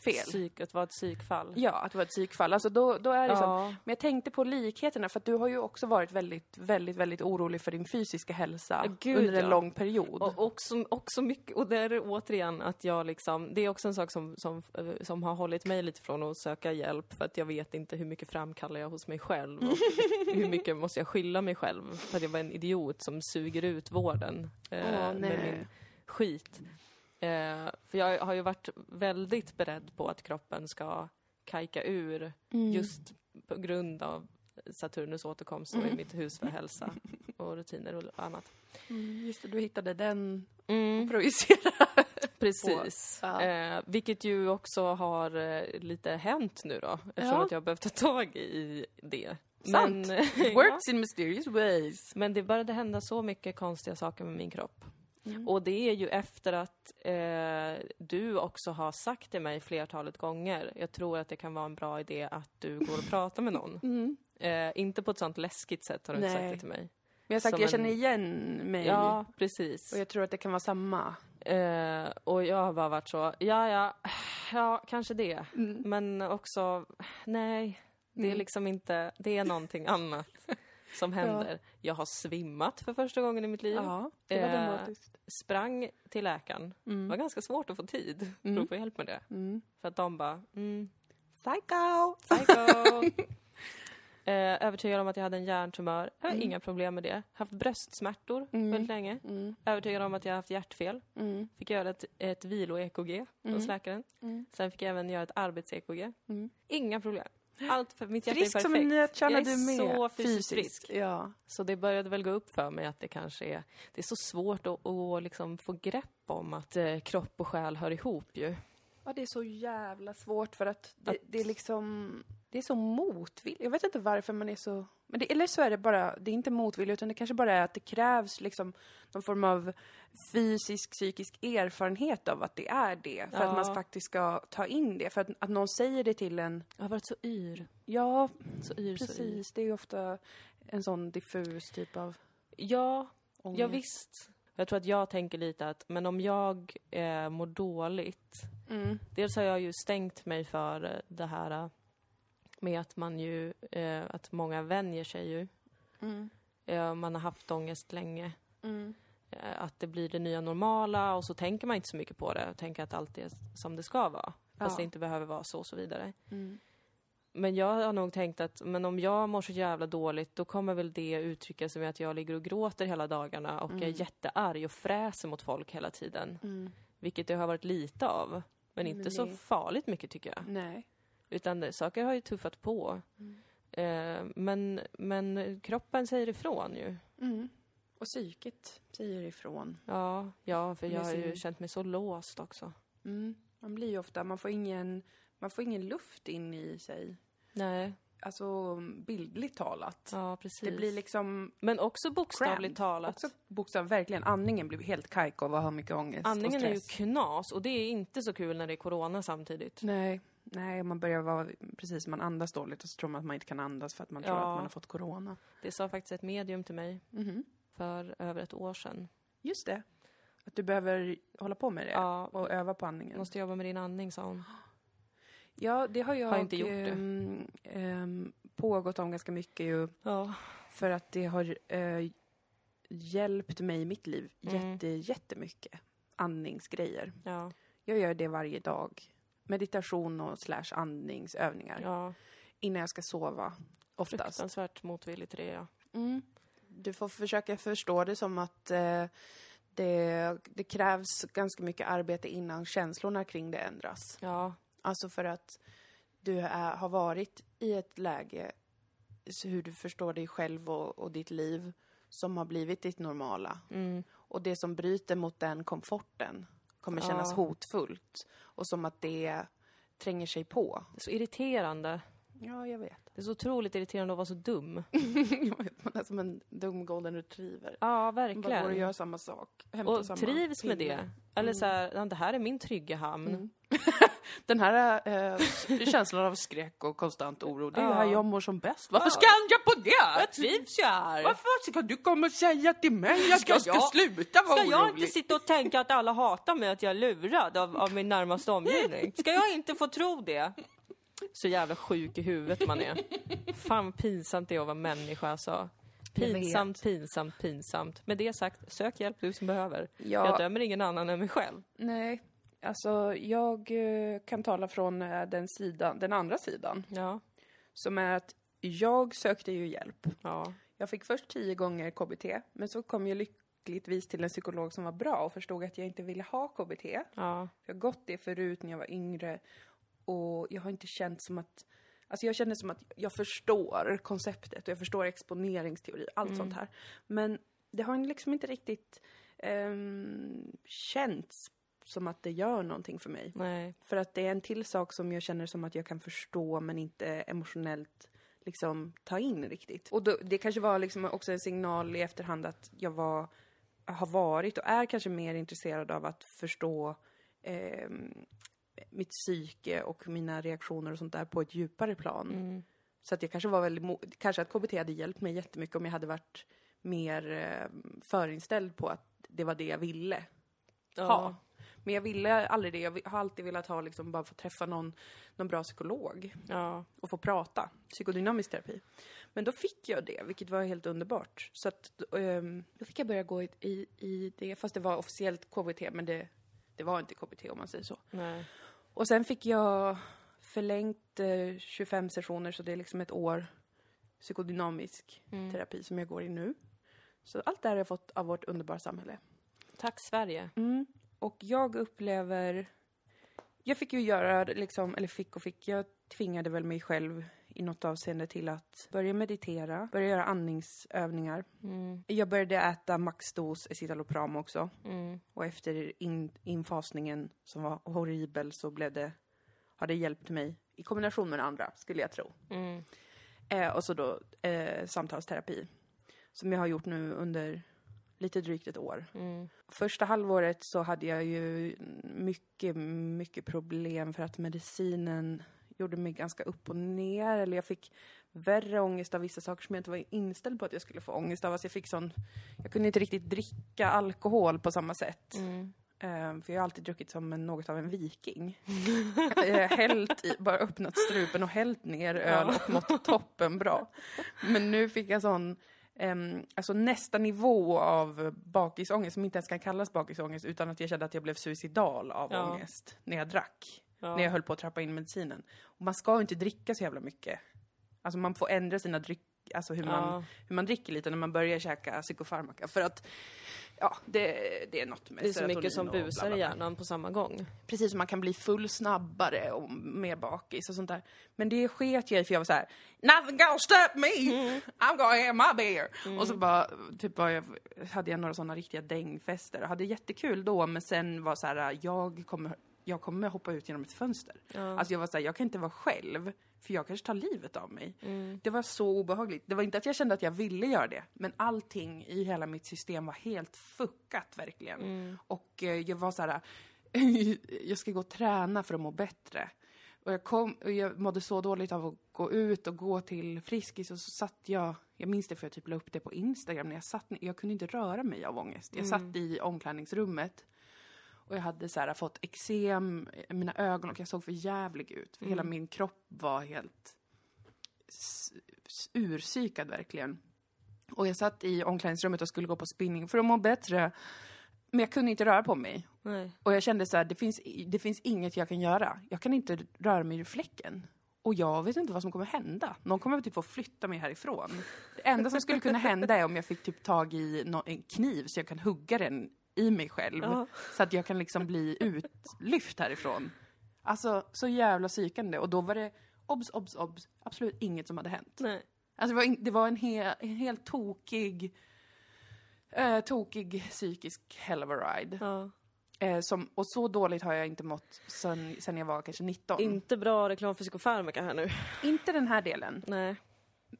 psykfel. Psyk, att vara ett psykfall. Ja, att vara ett psykfall. Alltså då, då är det så. Ja. Men jag tänkte på likheterna, för att du har ju också varit väldigt, väldigt, väldigt orolig för din fysiska hälsa gud, under en ja. lång period. Och också, också mycket, och där är det återigen att jag liksom, det är också en sak som, som, eh, som har hållit mig lite från att söka hjälp för att jag vet inte hur mycket framkallar jag hos mig själv och hur mycket måste jag skylla mig själv för att jag var en idiot som suger ut vården eh, Åh, med min skit. Eh, för jag har ju varit väldigt beredd på att kroppen ska kajka ur Mm. just på grund av Saturnus återkomst och i mitt hus för hälsa och rutiner och annat. Mm, just det, du hittade den Mm. projicera. Precis. Ja. Eh, vilket ju också har eh, lite hänt nu då, eftersom Ja. att jag behövt ta tag i det. Sant. Men, ja. Works in mysterious ways. Men det började hända så mycket konstiga saker med min kropp. Mm. Och det är ju efter att eh, du också har sagt till mig flertalet gånger, jag tror att det kan vara en bra idé att du går och pratar med någon. Mm. Eh, inte på ett sånt läskigt sätt har du inte sagt det till mig. Men jag, sagt, Som jag en- känner igen mig. Ja, precis. Och jag tror att det kan vara samma. Eh, och jag har bara varit så, ja, ja, ja, kanske det. Mm. Men också, nej, det är liksom inte, det är någonting annat som händer. Jag har svimmat för första gången i mitt liv. Ja, det var Eh, dramatiskt. Sprang till läkaren. Mm. Det var ganska svårt att få tid för att få hjälp med det. Mm. För att de bara, mm, Psycho! psycho. eh, övertygad om att jag hade en hjärntumör. Jag har Mm. inga problem med det. Haft bröstsmärtor Mm. väldigt länge. Mm. Övertygad om att jag haft hjärtfel. Mm. Fick göra ett, ett vilo-EKG hos läkaren. Mm. Sen fick jag även göra ett arbets-EKG. Mm. Inga problem. Allt för mitt hjärta är Frisk perfekt. som en nötkärna Jag du är med. så fysiskt frisk. Ja. Så det började väl gå upp för mig att det kanske är, det är så svårt att, att liksom få grepp om att eh, kropp och själ hör ihop ju. ja, det är så jävla svårt för att det, Att- det är liksom... Det är så motvilligt. Jag vet inte varför man är så... Men det, eller så är det bara, det är inte motvilligt utan det kanske bara är att det krävs liksom någon form av fysisk, psykisk erfarenhet av att det är det. För att Ja. man faktiskt ska ta in det. För att, att någon säger det till en, Jag har varit så yr. ja Så yr, så yr. precis, det är ju ofta en sån diffus typ av Ja, ångest. ja visst. Jag tror att jag tänker lite att, men om jag eh, mår dåligt Mm. Dels har jag ju stängt mig för det här med att man ju, eh, att många vänjer sig ju. Mm. Eh, man har haft ångest länge. Mm. Eh, att det blir det nya normala och så tänker man inte så mycket på det och tänker att allt är som det ska vara. Fast Ja. det inte behöver vara så och så vidare. Mm. Men jag har nog tänkt att men om jag mår så jävla dåligt då kommer väl det uttrycka sig med att jag ligger och gråter hela dagarna och är jättearg och fräser mot folk hela tiden. Mm. Vilket det har varit lite av. Men inte Men så det- farligt mycket tycker jag. Nej. Utan det, saker har ju tuffat på. Mm. Eh, men, men kroppen säger ifrån ju. Mm. Och psyket säger ifrån. Ja, ja för jag har ju känt mig så låst också. Mm. Man blir ju ofta, man får ingen, man får ingen luft in i sig. Nej, Alltså bildligt talat. ja precis. Det blir liksom Men också bokstavligt talat. också bokstav, verkligen, andningen blir helt kajk av att ha mycket ångest Andningen och är ju stress. knas och det är inte så kul när det är corona samtidigt. Nej, nej, man börjar vara, precis, man andas dåligt och så tror man att man inte kan andas för att man tror Ja. att man har fått corona. Det sa faktiskt ett medium till mig Mhm. för över ett år sedan. Just det. Att du behöver hålla på med det Ja, och öva på andningen. måste jobba med din andning sa hon. Ja, det har jag Har inte gjort det. ehm, ehm, pågått om ganska mycket ju. Ja. För att det har eh, hjälpt mig i mitt liv Mm. jätte, jättemycket. Andningsgrejer. Ja, Jag gör det varje dag. Meditation och slash andningsövningar. ja. Innan jag ska sova. Oftast. Fruktansvärt motvillig till det ja. Mm. Du får försöka förstå det som att eh, det, det krävs ganska mycket arbete innan känslorna kring det ändras. Ja, Alltså för att du är, har varit i ett läge, så hur du förstår dig själv och, och ditt liv, som har blivit ditt normala. mm. Och det som bryter mot den komforten kommer kännas Ja. hotfullt. Och som att det tränger sig på. Det är så irriterande. Ja, jag vet. Det är så otroligt irriterande att vara så dum. man är som en dum golden retriever. Ja, Man bara går och verkligen. gör samma sak. Och samma trivs med pinne. det. Eller så här, ja, det här är min trygga hamn. Mm. Den här eh, känslan av skräck och konstant oro, det är Ja. här jag mår som bäst. Varför ska jag på det? Jag trivs ju här! Varför ska du komma och säga till mig att Ska jag ska jag- sluta vara Ska jag orolig? inte sitta och tänka att alla hatar mig, att jag är lurad av, av min närmaste omgivning? Ska jag inte få tro det? Så jävla sjuk i huvudet man är. Fan vad pinsamt det är att vara människa alltså. Jag. Pinsamt, pinsamt, pinsamt. Med det sagt, sök hjälp du som behöver. Ja. Jag dömer ingen annan än mig själv. Nej, alltså jag eh, kan tala från eh, den sidan, den andra sidan. Ja, Som är att jag sökte ju hjälp. ja, Jag fick först tio gånger KBT, men så kom jag lyckligtvis till en psykolog som var bra och förstod att jag inte ville ha KBT. ja. Jag har gått det förut när jag var yngre och jag har inte känt som att Alltså jag känner som att jag förstår konceptet och jag förstår exponeringsteori, allt sånt här. Men det har liksom inte riktigt um, känts som att det gör någonting för mig. Nej. För att det är en till sak som jag känner som att jag kan förstå men inte emotionellt liksom ta in riktigt. Och då, det kanske var liksom också en signal i efterhand att jag var, har varit och är kanske mer intresserad av att förstå ehm, mitt psyke och mina reaktioner och sånt där på ett djupare plan. Mm. Så att jag kanske var väldigt, kanske att KBT hade hjälpt mig jättemycket om jag hade varit mer eh, förinställd på att det var det jag ville Ja. ha. Men jag ville aldrig det. Jag har alltid velat ha liksom bara få träffa någon, någon bra psykolog Ja. och få prata. Psykodynamisk terapi. Men då fick jag det, vilket var helt underbart. Så att ehm, då fick jag börja gå i, i, i det, fast det var officiellt KBT, men det, det var inte KBT om man säger så. Nej. Och sen fick jag förlängt eh, 25 sessioner, så det är liksom ett år psykodynamisk Mm. terapi som jag går i nu. Så allt det här har jag fått av vårt underbara samhälle. Tack Sverige. Mm. Och jag upplever... Jag fick ju göra, liksom, eller fick och fick, jag tvingade väl mig själv i något avseende till att börja meditera, börja göra andningsövningar. Mm. Jag började äta maxdos escitalopram också. Mm. Och efter in, infasningen, som var horribel, så blev det, har det hjälpt mig i kombination med det andra, skulle jag tro. Mm. Eh, och så då eh, samtalsterapi, som jag har gjort nu under lite drygt ett år. Mm. Första halvåret så hade jag ju mycket, mycket problem för att medicinen gjorde mig ganska upp och ner. Eller jag fick värre ångest av vissa saker som jag inte var inställd på att jag skulle få ångest av. Alltså jag fick sån... Jag kunde inte riktigt dricka alkohol på samma sätt. Mm. Eh, för jag har alltid druckit som en, något av en viking. hällt i, bara öppnat strupen och hällt ner öl och mått toppen bra. Men nu fick jag sån, ehm, alltså nästa nivå av bakisångest som inte ens kan kallas bakisångest utan att jag kände att jag blev suicidal av Ja. ångest när jag drack. Ja. När jag höll på att trappa in medicinen. Och man ska ju inte dricka så jävla mycket. Alltså man får ändra sina dryck, alltså hur man, Ja. hur man dricker lite när man börjar käka psykofarmaka. För att, ja, det, det är något med Det är så mycket som busar i hjärnan på samma gång. Precis som man kan bli full snabbare och mer bakis och sånt där. Men det sket jag i för jag var så här: Nothing gonna stop me! I'm gonna have my beer! Och så bara, typ bara, jag, hade jag några sådana riktiga dängfester och hade jättekul då men sen var så här, jag kommer, jag kommer hoppa ut genom ett fönster. Ja. Alltså jag var såhär, jag kan inte vara själv för jag kanske tar livet av mig. Mm. Det var så obehagligt. Det var inte att jag kände att jag ville göra det, men allting i hela mitt system var helt fuckat verkligen. Mm. Och eh, jag var så här. jag ska gå och träna för att må bättre. Och jag, kom, och jag mådde så dåligt av att gå ut och gå till Friskis och så satt jag, jag minns det för jag typ la upp det på Instagram när jag satt, jag kunde inte röra mig av ångest. Jag satt i omklädningsrummet och jag hade så här, fått eksem i mina ögon och jag såg för jävlig ut. För Hela min kropp var helt urpsykad verkligen. Och jag satt i omklädningsrummet och skulle gå på spinning för att må bättre. Men jag kunde inte röra på mig. Nej. Och jag kände så här, det finns, det finns inget jag kan göra. Jag kan inte röra mig ur fläcken. Och jag vet inte vad som kommer hända. Någon kommer typ få flytta mig härifrån. Det enda som skulle kunna hända är om jag fick typ tag i en kniv så jag kan hugga den i mig själv. Ja. Så att jag kan liksom bli utlyft härifrån. Alltså, så jävla psykande. Och då var det, obs, obs, obs, absolut inget som hade hänt. Nej. Alltså det var, in, det var en, he, en helt tokig, eh, tokig psykisk hell of a ride. Ja. Eh, som, och så dåligt har jag inte mått sen, sen jag var kanske 19. Inte bra reklam för psykofarmaka här nu. inte den här delen. Nej.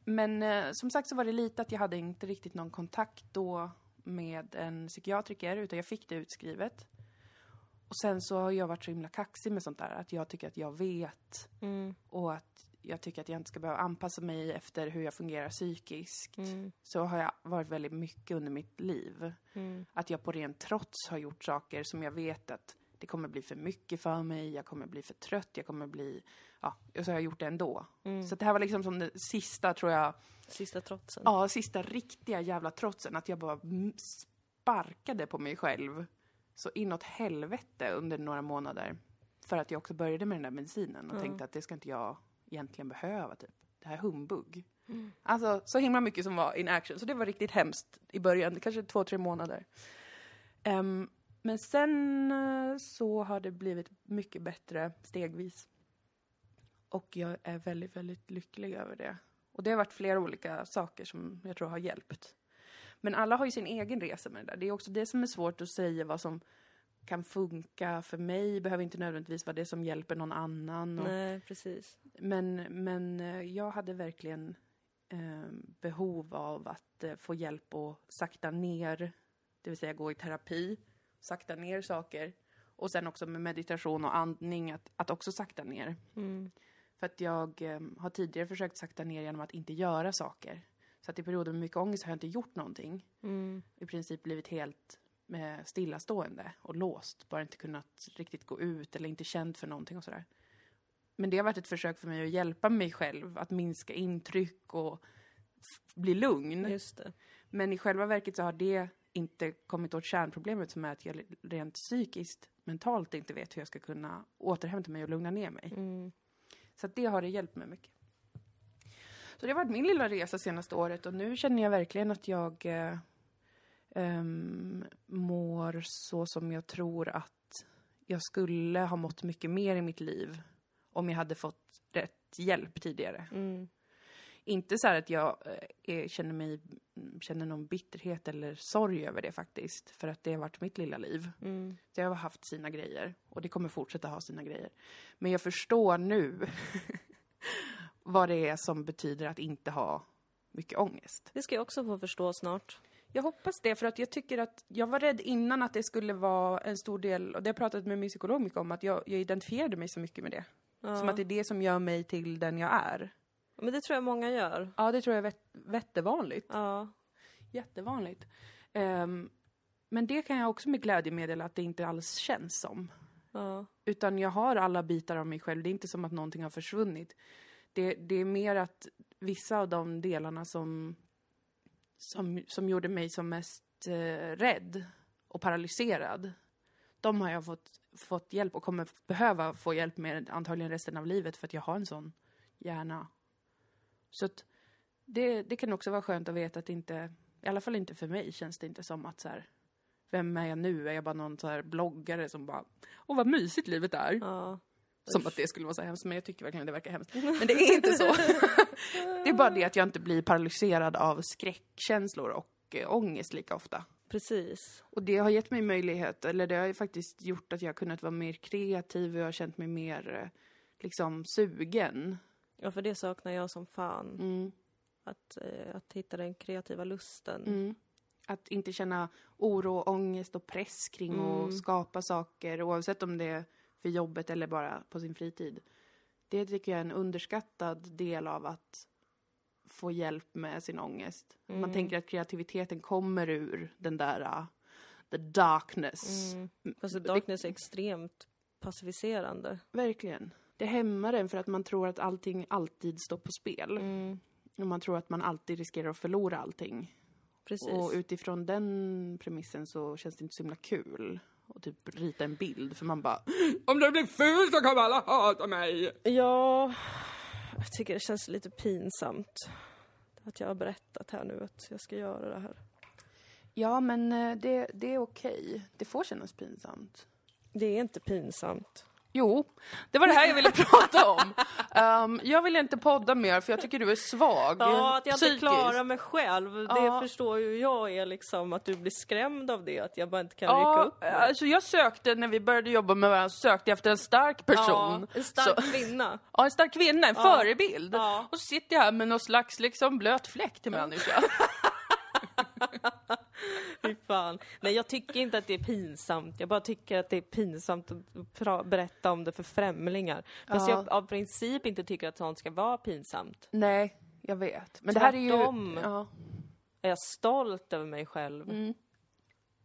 Men eh, som sagt så var det lite att jag hade inte riktigt någon kontakt då med en psykiatriker, utan jag fick det utskrivet. Och sen så har jag varit så himla kaxig med sånt där, att jag tycker att jag vet Mm. och att jag tycker att jag inte ska behöva anpassa mig efter hur jag fungerar psykiskt. Mm. Så har jag varit väldigt mycket under mitt liv. Mm. Att jag på ren trots har gjort saker som jag vet att det kommer bli för mycket för mig, jag kommer bli för trött, jag kommer bli... Ja, och så har jag gjort det ändå. Mm. Så det här var liksom som det sista, tror jag, Sista trotsen. ja, sista riktiga jävla trotsen. Att jag bara mm, sparkade på mig själv så inåt helvete under några månader. För att jag också började med den där medicinen och Ja. tänkte att det ska inte jag egentligen behöva, typ. Det här är humbug. Mm. Alltså, så himla mycket som var in action. Så det var riktigt hemskt i början, kanske två, tre månader. Ehm, men sen eh, så har det blivit mycket bättre stegvis. Och jag är väldigt, väldigt lycklig över det. Och det har varit flera olika saker som jag tror har hjälpt. Men alla har ju sin egen resa med det där. Det är också det som är svårt att säga vad som kan funka för mig. Behöver inte nödvändigtvis vara det som hjälper någon annan. Och, Nej, precis. men, men eh, jag hade verkligen eh, behov av att eh, få hjälp att sakta ner, det vill säga gå i terapi, sakta ner saker. Och sen också med meditation och andning, att, att också sakta ner. Mm. För att jag eh, har tidigare försökt sakta ner genom att inte göra saker. Så att i perioder med mycket ångest har jag inte gjort någonting. Mm. I princip blivit helt eh, stillastående och låst. Bara inte kunnat riktigt gå ut eller inte känt för någonting och sådär. Men det har varit ett försök för mig att hjälpa mig själv att minska intryck och bli lugn. Men i själva verket så har det inte kommit åt kärnproblemet som är att jag rent psykiskt, mentalt inte vet hur jag ska kunna återhämta mig och lugna ner mig. Mm. Så det har det hjälpt mig mycket. Så det har varit min lilla resa senaste året och nu känner jag verkligen att jag eh, ehm, mår så som jag tror att jag skulle ha mått mycket mer i mitt liv om jag hade fått rätt hjälp tidigare. Mm. Inte så här att jag eh, är, känner mig, känner någon bitterhet eller sorg över det faktiskt. För att det har varit mitt lilla liv. Mm. Det har haft sina grejer och det kommer fortsätta ha sina grejer. Men jag förstår nu vad det är som betyder att inte ha mycket ångest. Det ska jag också få förstå snart. Jag hoppas det, för att jag tycker att jag var rädd innan att det skulle vara en stor del, och det har jag pratat med min psykolog mycket om, att jag, jag identifierade mig så mycket med det. Ja. Som att det är det som gör mig till den jag är. Men det tror jag många gör. Ja, det tror jag är vett, vettevanligt. Ja. Jättevanligt. Ehm, men det kan jag också med glädje meddela att det inte alls känns som. Ja. Utan jag har alla bitar av mig själv. Det är inte som att någonting har försvunnit. Det, det är mer att vissa av de delarna som, som, som gjorde mig som mest eh, rädd och paralyserad, de har jag fått, fått hjälp och kommer behöva få hjälp med antagligen resten av livet för att jag har en sån hjärna. Så det, det kan också vara skönt att veta att inte, i alla fall inte för mig, känns det inte som att så här, vem är jag nu? Är jag bara någon så här bloggare som bara, åh vad mysigt livet är. ja. Som att det skulle vara så hemskt, men jag tycker verkligen det verkar hemskt. Men det är inte så. det är bara det att jag inte blir paralyserad av skräckkänslor och eh, ångest lika ofta. Precis. Och det har gett mig möjlighet, eller det har ju faktiskt gjort att jag har kunnat vara mer kreativ och jag har känt mig mer eh, liksom sugen. Ja, för det saknar jag som fan. Mm. Att, eh, att hitta den kreativa lusten. Mm. Att inte känna oro, ångest och press kring Mm. att skapa saker, oavsett om det är för jobbet eller bara på sin fritid. Det tycker jag är en underskattad del av att få hjälp med sin ångest. Man Mm. tänker att kreativiteten kommer ur den där uh, the darkness. Mm. Fast darkness är extremt passiviserande. Verkligen. Det hämmar en för att man tror att allting alltid står på spel. Mm. Och man tror att man alltid riskerar att förlora allting. Precis. Och utifrån den premissen så känns det inte så himla kul att typ rita en bild för man bara Om det blir fult så kommer alla hata mig! Ja, jag tycker det känns lite pinsamt. Att jag har berättat här nu att jag ska göra det här. Ja men eh, det, det är okej. Det får kännas pinsamt. Det är inte pinsamt. Jo, det var det här jag ville prata om. Um, jag vill inte podda mer för jag tycker du är svag Ja, att jag inte psykiskt. klarar mig själv. Det Ja. förstår ju jag är liksom att du blir skrämd av det. Att jag bara inte kan rycka Ja, upp mig. alltså jag sökte, när vi började jobba med varandra, sökte efter en stark person. Ja, en stark Så- kvinna. Ja, en stark kvinna, en förebild. Ja. Och så sitter jag här med någon slags liksom blöt fläck till människa. Fy fan. Nej, jag tycker inte att det är pinsamt. Jag bara tycker att det är pinsamt att berätta om det för främlingar. Fast Ja. jag av princip inte tycker att sånt ska vara pinsamt. Nej, jag vet. Men det här är ju... Tvärtom. Ja. Är jag stolt över mig själv? Mm.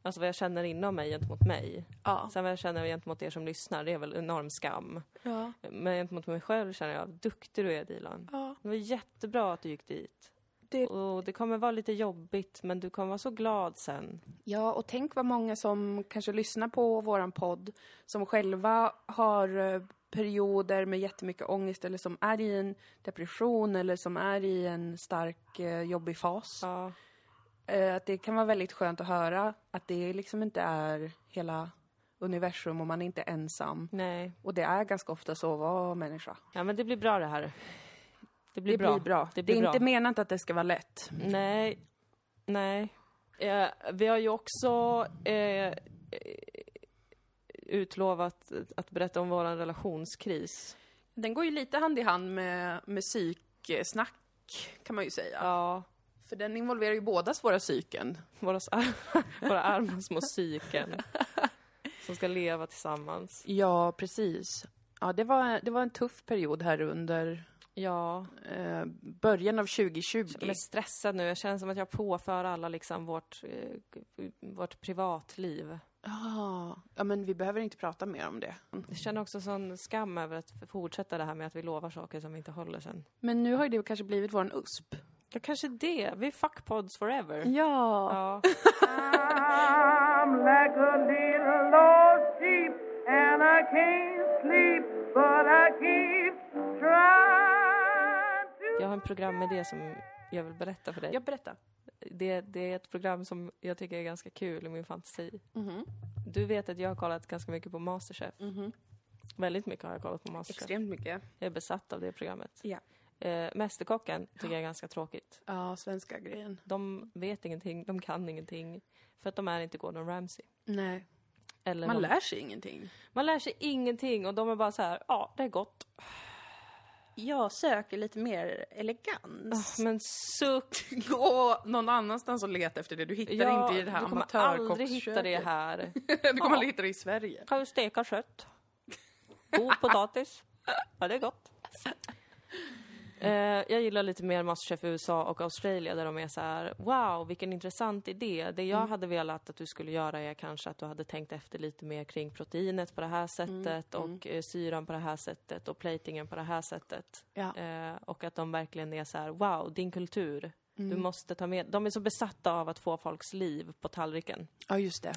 Alltså vad jag känner inom mig gentemot mig. Ja. Sen vad jag känner gentemot er som lyssnar, det är väl enorm skam. Ja. Men gentemot mig själv känner jag, duktig du är Dilan. ja. Det var jättebra att du gick dit. Det- Och det kommer vara lite jobbigt, men du kommer vara så glad sen. Ja, och tänk vad många som kanske lyssnar på våran podd som själva har eh, perioder med jättemycket ångest eller som är i en depression eller som är i en stark eh, jobbig fas. Ja. Eh, Att det kan vara väldigt skönt att höra att det liksom inte är hela universum och man är inte ensam. Nej. Och det är ganska ofta så att vara människa. Ja, men det blir bra det här. Det blir Det bra. blir bra. Det Det, blir är bra. inte menat att det ska vara lätt. Nej. Nej. Eh, vi har ju också eh, utlovat att berätta om vår relationskris. Den går ju lite hand i hand med, med psyksnack kan man ju säga. Ja, För den involverar ju bådas våra psyken. våra, våra arma små psyken som ska leva tillsammans. Ja, precis. Ja, det var, det var en tuff period här under Ja, Eh, början av 2020. jag är stressad nu. Jag känner som att jag påför alla liksom vårt, eh, vårt privatliv. Ah, ja, men vi behöver inte prata mer om det. Jag känner också sån skam över att fortsätta det här med att vi lovar saker som vi inte håller sen. Men nu har ju det kanske blivit våran USP. Ja, kanske det. Vi är fuckpods forever. Ja. Ja. I'm like a little lost sheep and I can't har en programidé som jag vill berätta för dig. Jag berättar. Det, det är ett program som jag tycker är ganska kul i min fantasi. Mhm. Du vet att jag har kollat ganska mycket på Masterchef. Mhm. Väldigt mycket har jag kollat på Masterchef. Extremt mycket. Jag är besatt av det programmet. Ja. Eh, Mästerkocken tycker jag är ganska tråkigt. Ja, svenska grejen. De vet ingenting, de kan ingenting. För att de är inte Gordon Ramsay. Nej. Eller Man de, lär sig ingenting. man lär sig ingenting och de är bara så här, ja, det är gott. Jag söker lite mer elegans. Men suck! Gå någon annanstans och leta efter det. Du hittar Ja, inte i det här du kommer aldrig hitta det amatörkocksköket. här. du kommer Ja. aldrig hitta det i Sverige. Kan du steka kött? God potatis? Ja, det är gott. Eh, jag gillar lite mer Masterchef i USA och Australien där de är så här: wow, vilken intressant idé. Det jag hade velat att du skulle göra är kanske att du hade tänkt efter lite mer kring proteinet på det här sättet och eh, syran på det här sättet och platingen på det här sättet. Ja. Eh, och att de verkligen är så här: wow, din kultur. Du måste ta med, de är så besatta av att få folks liv på tallriken. Ja, just det.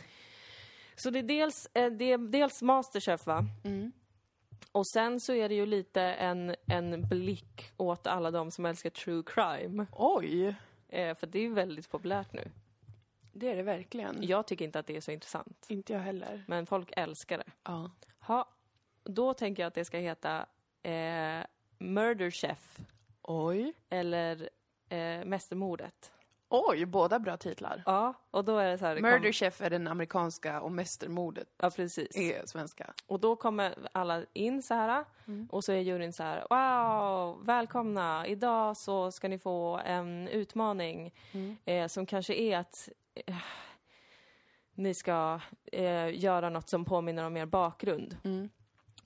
Så det är dels, det är dels Masterchef va? Och sen så är det ju lite en, en blick åt alla de som älskar true crime. Oj, Eh, för det är ju väldigt populärt nu. det är det verkligen. Jag tycker inte att det är så intressant. Inte jag heller. Men folk älskar det. Ja. Ha, då tänker jag att det ska heta eh, Murder Chef Oj. eller eh, Mästermordet. Oj, båda bra titlar. Ja, och då är det så här... Murder kom- Chef är den amerikanska och Mästermordet Ja, precis. är svenska. Och då kommer alla in så här och så är juryn så här Wow, välkomna! Idag så ska ni få en utmaning eh, som kanske är att eh, ni ska eh, göra något som påminner om er bakgrund. Mm.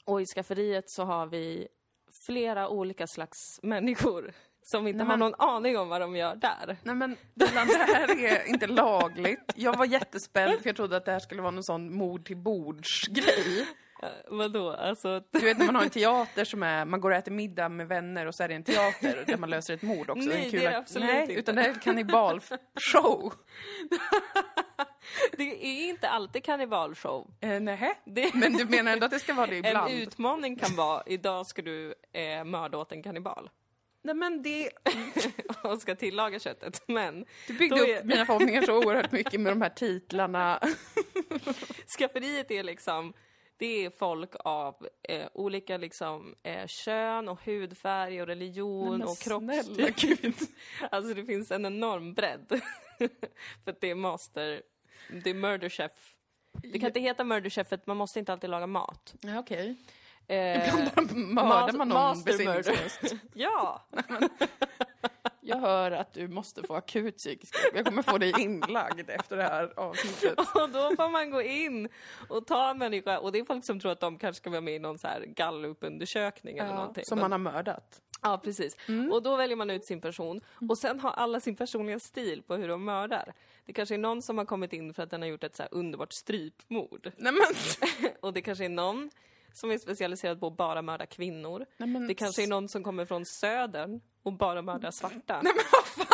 Och i skafferiet så har vi flera olika slags människor som inte Nej, har någon aning om vad de gör där. Nej men Dilan, det här är inte lagligt. Jag var jättespänd för jag trodde att det här skulle vara någon sån mord till bords grej. Eh, vadå? Alltså, Du vet när man har en teater som är, man går och äter middag med vänner och så är det en teater där man löser ett mord också. Nej, en kul det är det absolut Nej, inte. utan det är en kannibalshow. det är inte alltid karnevalshow. Eh, nej. Det- Men du menar ändå att det ska vara det ibland? En utmaning kan vara, idag ska du eh, mörda åt en kannibal. Nej men det, Och ska tillaga köttet. Men du byggde Då upp är- mina förhoppningar så oerhört mycket med de här titlarna. skafferiet är liksom, det är folk av eh, olika liksom eh, kön och hudfärg och religion men och kroppstyp. alltså det finns en enorm bredd. för att det är master, det är murder chef. Det kan inte heta murder chef för man måste inte alltid laga mat. Ja, okej. Eh, Ibland bara mördar man någon besinningslöst. ja! Jag hör att du måste få akut psykisk. Jag kommer få dig inlagd efter det här avsnittet. Och då får man gå in och ta en människa, och det är folk som tror att de kanske ska vara med i någon så här gallupundersökning eller Ja, någonting. som man har mördat. Ja, precis. Och då väljer man ut sin person. Och sen har alla sin personliga stil på hur de mördar. Det kanske är någon som har kommit in för att den har gjort ett så underbart strypmord. Nej men, Och det kanske är någon som är specialiserad på att bara mörda kvinnor. Nej, men- Det kanske är någon som kommer från södern och bara mördar svarta. nej men vad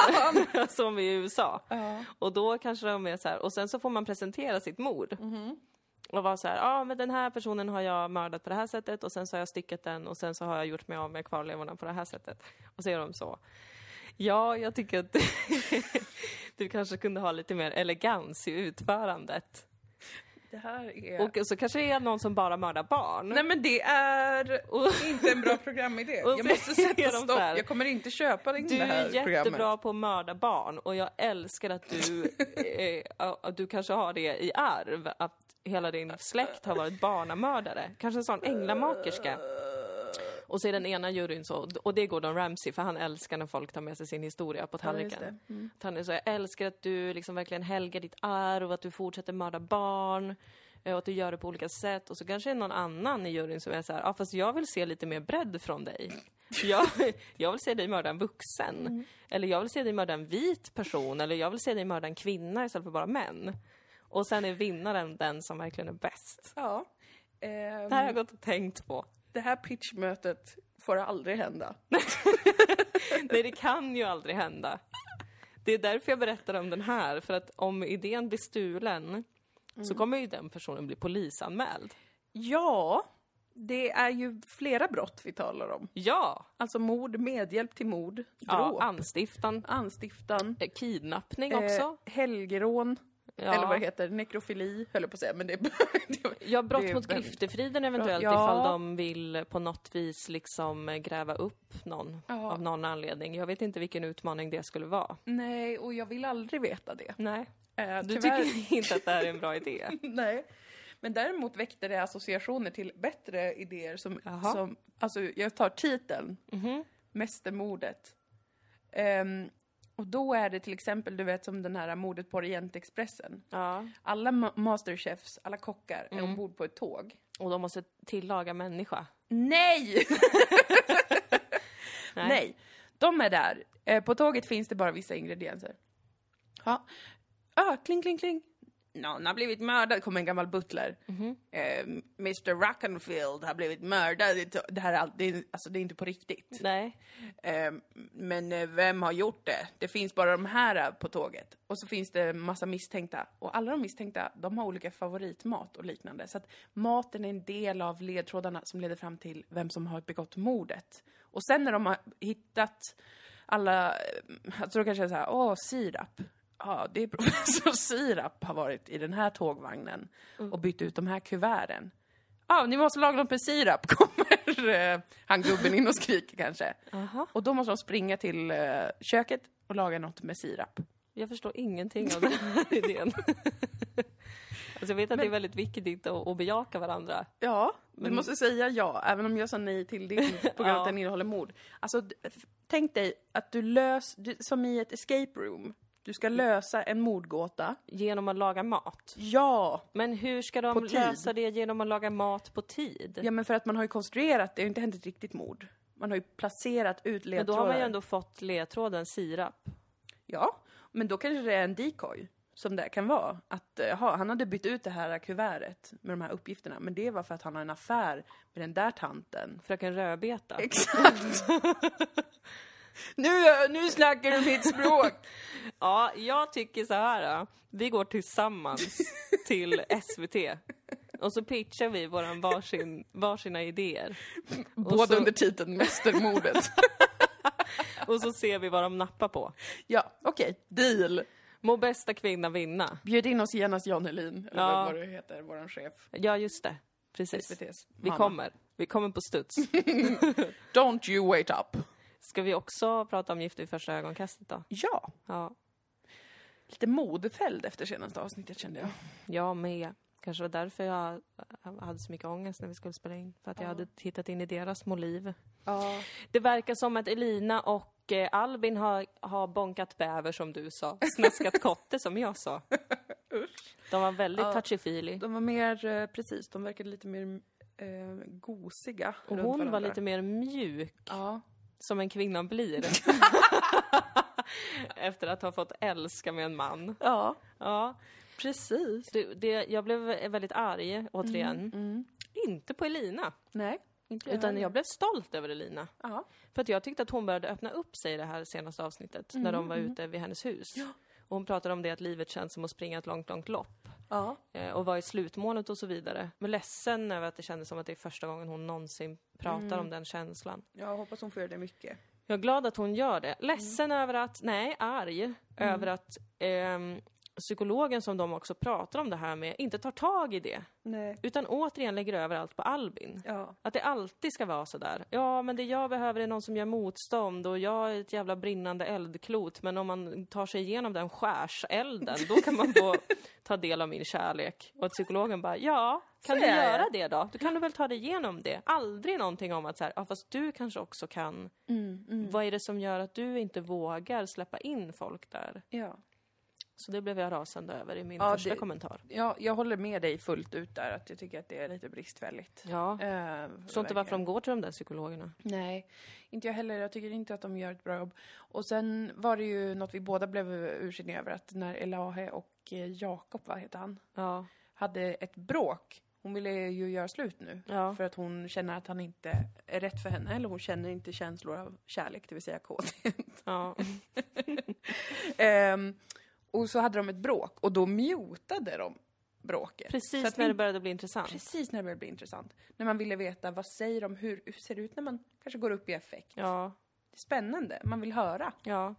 fan! som i USA. Ja. Och då kanske de är så här, och sen så får man presentera sitt mord. Mhm. Och vara så här, ja men den här personen har jag mördat på det här sättet och sen så har jag styckat den och sen så har jag gjort mig av med kvarlevorna på det här sättet. Och så gör de så. Ja, jag tycker att du kanske kunde ha lite mer elegans i utförandet. Det här är... Och så kanske det är någon som bara mördar barn. Nej men det är Och inte en bra programidé. Och Jag måste sätta de stopp. Jag kommer inte köpa det, Du det här är jättebra programmet. på att mörda barn och jag älskar att du, eh, att du kanske har det i arv, att hela din släkt har varit barnamördare. Kanske en sån änglamakerska. Och så är den ena juryn så, och det är Gordon Ramsay för han älskar när folk tar med sig sin historia på Ja, tallriken. det. Mm. Han är så, jag älskar att du liksom verkligen helgar ditt arv, att du fortsätter mörda barn. eh, och att du gör det på olika sätt. Och så kanske det är någon annan i juryn som är så här, ja fast jag vill se lite mer bredd från dig. Jag, jag vill se dig mörda en vuxen. Eller jag vill se dig mörda en vit person. Eller jag vill se dig mörda en kvinna istället för bara män. Och sen är vinnaren den som verkligen är bäst. Ja. Ehm, Det här har jag gått och tänkt på. Det här pitchmötet får aldrig hända. Nej, det kan ju aldrig hända. Det är därför jag berättar om den här, för att om idén blir stulen så kommer ju den personen bli polisanmäld. Ja, det är ju flera brott vi talar om. Ja! Alltså mord, medhjälp till mord, ja dråp, anstiftan, anstiftan, eh, kidnappning också. eh, helgerån, Ja. eller vad det heter, nekrofili, höll jag på att säga, men det, det Ja, brott det mot griftefriden eventuellt Ja. ifall de vill på något vis liksom gräva upp någon Ja. av någon anledning. Jag vet inte vilken utmaning det skulle vara. Nej, och jag vill aldrig veta det. Nej. Eh, Du tyvärr- tycker inte att det här är en bra idé? Nej. Men däremot väckte det associationer till bättre idéer som, Jaha. som alltså jag tar titeln, Mhm. Mästermordet. Ehm, och då är det till exempel, du vet som den här mordet på Orientexpressen. Ja. Alla ma- masterchefs, alla kockar Mm. är ombord på ett tåg. Och de måste tillaga människa. Nej! Nej. Nej, de är där. Eh, på tåget finns det bara vissa ingredienser. Ja. Ah, kling, kling, kling. Någon har blivit mördad, kommer en gammal butler. Mhm. Eh, Mr Rockenfield har blivit mördad. Det- här är, all- det är, alltså, det är inte på riktigt. Nej. Eh, men vem har gjort det? Det finns bara de här eh, på tåget. Och så finns det massa misstänkta. Och alla de misstänkta, de har olika favoritmat och liknande. Så att maten är en del av ledtrådarna som leder fram till vem som har begått mordet. Och sen när de har hittat alla, eh, alltså då kanske det är så här, åh, sirap. Ja, det är professor Sirap har varit i den här tågvagnen och bytt ut de här kuverten. Ja, ni måste laga något med sirap, kommer eh, han gubben in och skriker kanske. Aha. Och då måste de springa till eh, köket och laga något med sirap. Jag förstår ingenting av den här idén. alltså jag vet att det är väldigt viktigt att, att bejaka varandra. Ja, du Men- måste säga ja, även om jag sa nej till din på grund av att den innehåller mord. Alltså, tänk dig att du lös, du, som i ett escape room, du ska lösa en mordgåta. Genom att laga mat. Ja! Men hur ska de lösa det genom att laga mat på tid? Ja, men för att man har ju konstruerat, det har ju inte hänt ett riktigt mord. Man har ju placerat ut ledtrådar. Men då har man ju ändå fått ledtråden sirap. Ja, men då kanske det är en decoy. Som det kan vara. Att eh, jaha, han hade bytt ut det här kuvertet med de här uppgifterna. Men det var för att han har en affär med den där tanten. Fröken Rödbeta. Exakt! nu, nu snackar du mitt språk! Ja, jag tycker så här. Då. Vi går tillsammans till SVT. Och så pitchar vi våran varsin, varsina idéer. Båda så- under titeln Mästermordet. Och så ser vi vad de nappar på. ja, okej. Deal! Må bästa kvinna vinna. Bjud in oss genast Jan Helin, eller Ja. vad det heter, våran chef. Ja, just det. Precis. SVT's Vi mamma. kommer. Vi kommer på studs. Don't you wait up! Ska vi också prata om Gift vid första ögonkastet då? Ja, Ja, lite modefälld efter senaste avsnittet kände jag. jag med. Kanske var därför jag hade så mycket ångest när vi skulle spela in. För att jag hade tittat in i deras små liv. Ja. Det verkar som att Elina och eh, Albin har, har bonkat bäver som du sa. Snäskat kotte som jag sa. De var väldigt Ja. touchy-feely. De var mer, eh, precis, de verkade lite mer eh, gosiga Och hon var lite mer mjuk, Ja. Som en kvinna blir. Efter att ha fått älska med en man. Ja, Ja, precis. det, det, jag blev väldigt arg, återigen. Mm. Inte på Elina, Nej, inte utan heller. jag blev stolt över Elina. Ja. För att jag tyckte att hon började öppna upp sig i det här senaste avsnittet, när de var ute vid hennes hus. Och hon pratade om det att livet känns som att springa ett långt, långt lopp. Ja. eh, Och vara i slutmålet och så vidare. Men ledsen över att det kändes som att det är första gången hon någonsin pratar om den känslan. Jag hoppas hon får göra det mycket. Jag är glad att hon gör det. Ledsen över att, nej, arg över att ehm, psykologen som de också pratar om det här med inte tar tag i det. Nej. Utan återigen lägger över allt på Albin. Ja. Att det alltid ska vara sådär. Ja, men det jag behöver är någon som gör motstånd och jag är ett jävla brinnande eldklot. Men om man tar sig igenom den skärselden, då kan man få ta del av min kärlek. Och att psykologen bara, ja, kan du göra det då? Du kan du väl ta dig igenom det? Aldrig någonting om att så här, ja fast du kanske också kan. Mm, mm. Vad är det som gör att du inte vågar släppa in folk där? Ja. Så det blev jag rasande över i min Ja, första det- kommentar. Ja, jag håller med dig fullt ut där, att jag tycker att det är lite bristfälligt. Ja. Eh, Förstår inte varför de går till de där psykologerna. Nej, inte jag heller. Jag tycker inte att de gör ett bra jobb. Och sen var det ju något vi båda blev ursinniga över, att när Elahe och eh, Jakob, vad heter han, Ja. hade ett bråk. Hon ville ju göra slut nu. Ja. För att hon känner att han inte är rätt för henne, eller hon känner inte känslor av kärlek, det vill säga kåt. ja. Ehm, och så hade de ett bråk, och då mutade de bråket. Precis att när vi- det började bli intressant. Precis när det började bli intressant. När man ville veta vad säger de, hur, hur ser det ut när man kanske går upp i effekt. Ja. Det är spännande, man vill höra. Ja.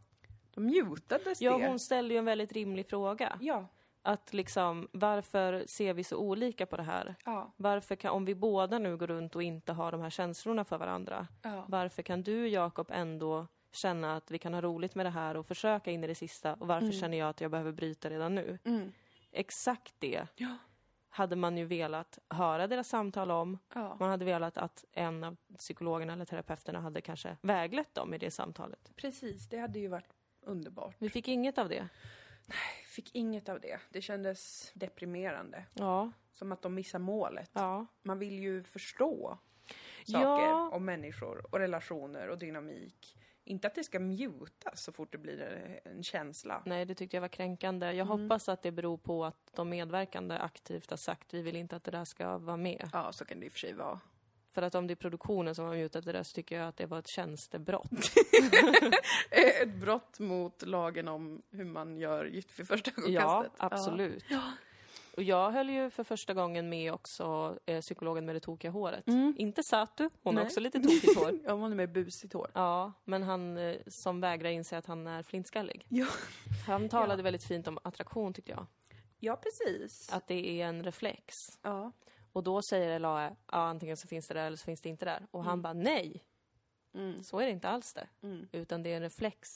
Då mutades ja, det. hon ställde ju en väldigt rimlig fråga. Ja, Att liksom, varför ser vi så olika på det här? ja, Varför kan, om vi båda nu går runt och inte har de här känslorna för varandra, ja. varför kan du, Jakob, ändå känna att vi kan ha roligt med det här och försöka in i det sista och varför känner jag att jag behöver bryta redan nu? Mm. Exakt det Ja. hade man ju velat höra deras samtal om. ja. Man hade velat att en av psykologerna eller terapeuterna hade kanske väglett dem i det samtalet. Precis, det hade ju varit underbart. Vi fick inget av det. Fick inget av det. Det kändes deprimerande. Ja, Som att de missar målet. ja. Man vill ju förstå Ja. saker om människor och relationer och dynamik. Inte att det ska mutas så fort det blir en känsla. Nej, det tyckte jag var kränkande. Jag Mm. hoppas att det beror på att de medverkande aktivt har sagt vi vill inte att det där ska vara med. Ja, så kan det i och för sig vara. För att om det är produktionen som har mutat det där så tycker jag att det var ett tjänstebrott. Ett brott mot lagen om hur man gör gift vid första ja, ögonkastet. absolut. Och jag höll ju för första gången med också eh, psykologen med det tokiga håret. Inte Satu, hon har Nej. också lite tokigt hår. Ja, man är med busigt hår. Ja, men han eh, som vägrar inse att han är flintskallig. Ja. Han talade väldigt fint om attraktion tyckte jag. ja, precis. Att det är en reflex. Ja. Och då säger LAE, ja antingen så finns det där eller så finns det inte där. Och han bara, nej! Mm. Så är det inte alls det. Mm. Utan det är en reflex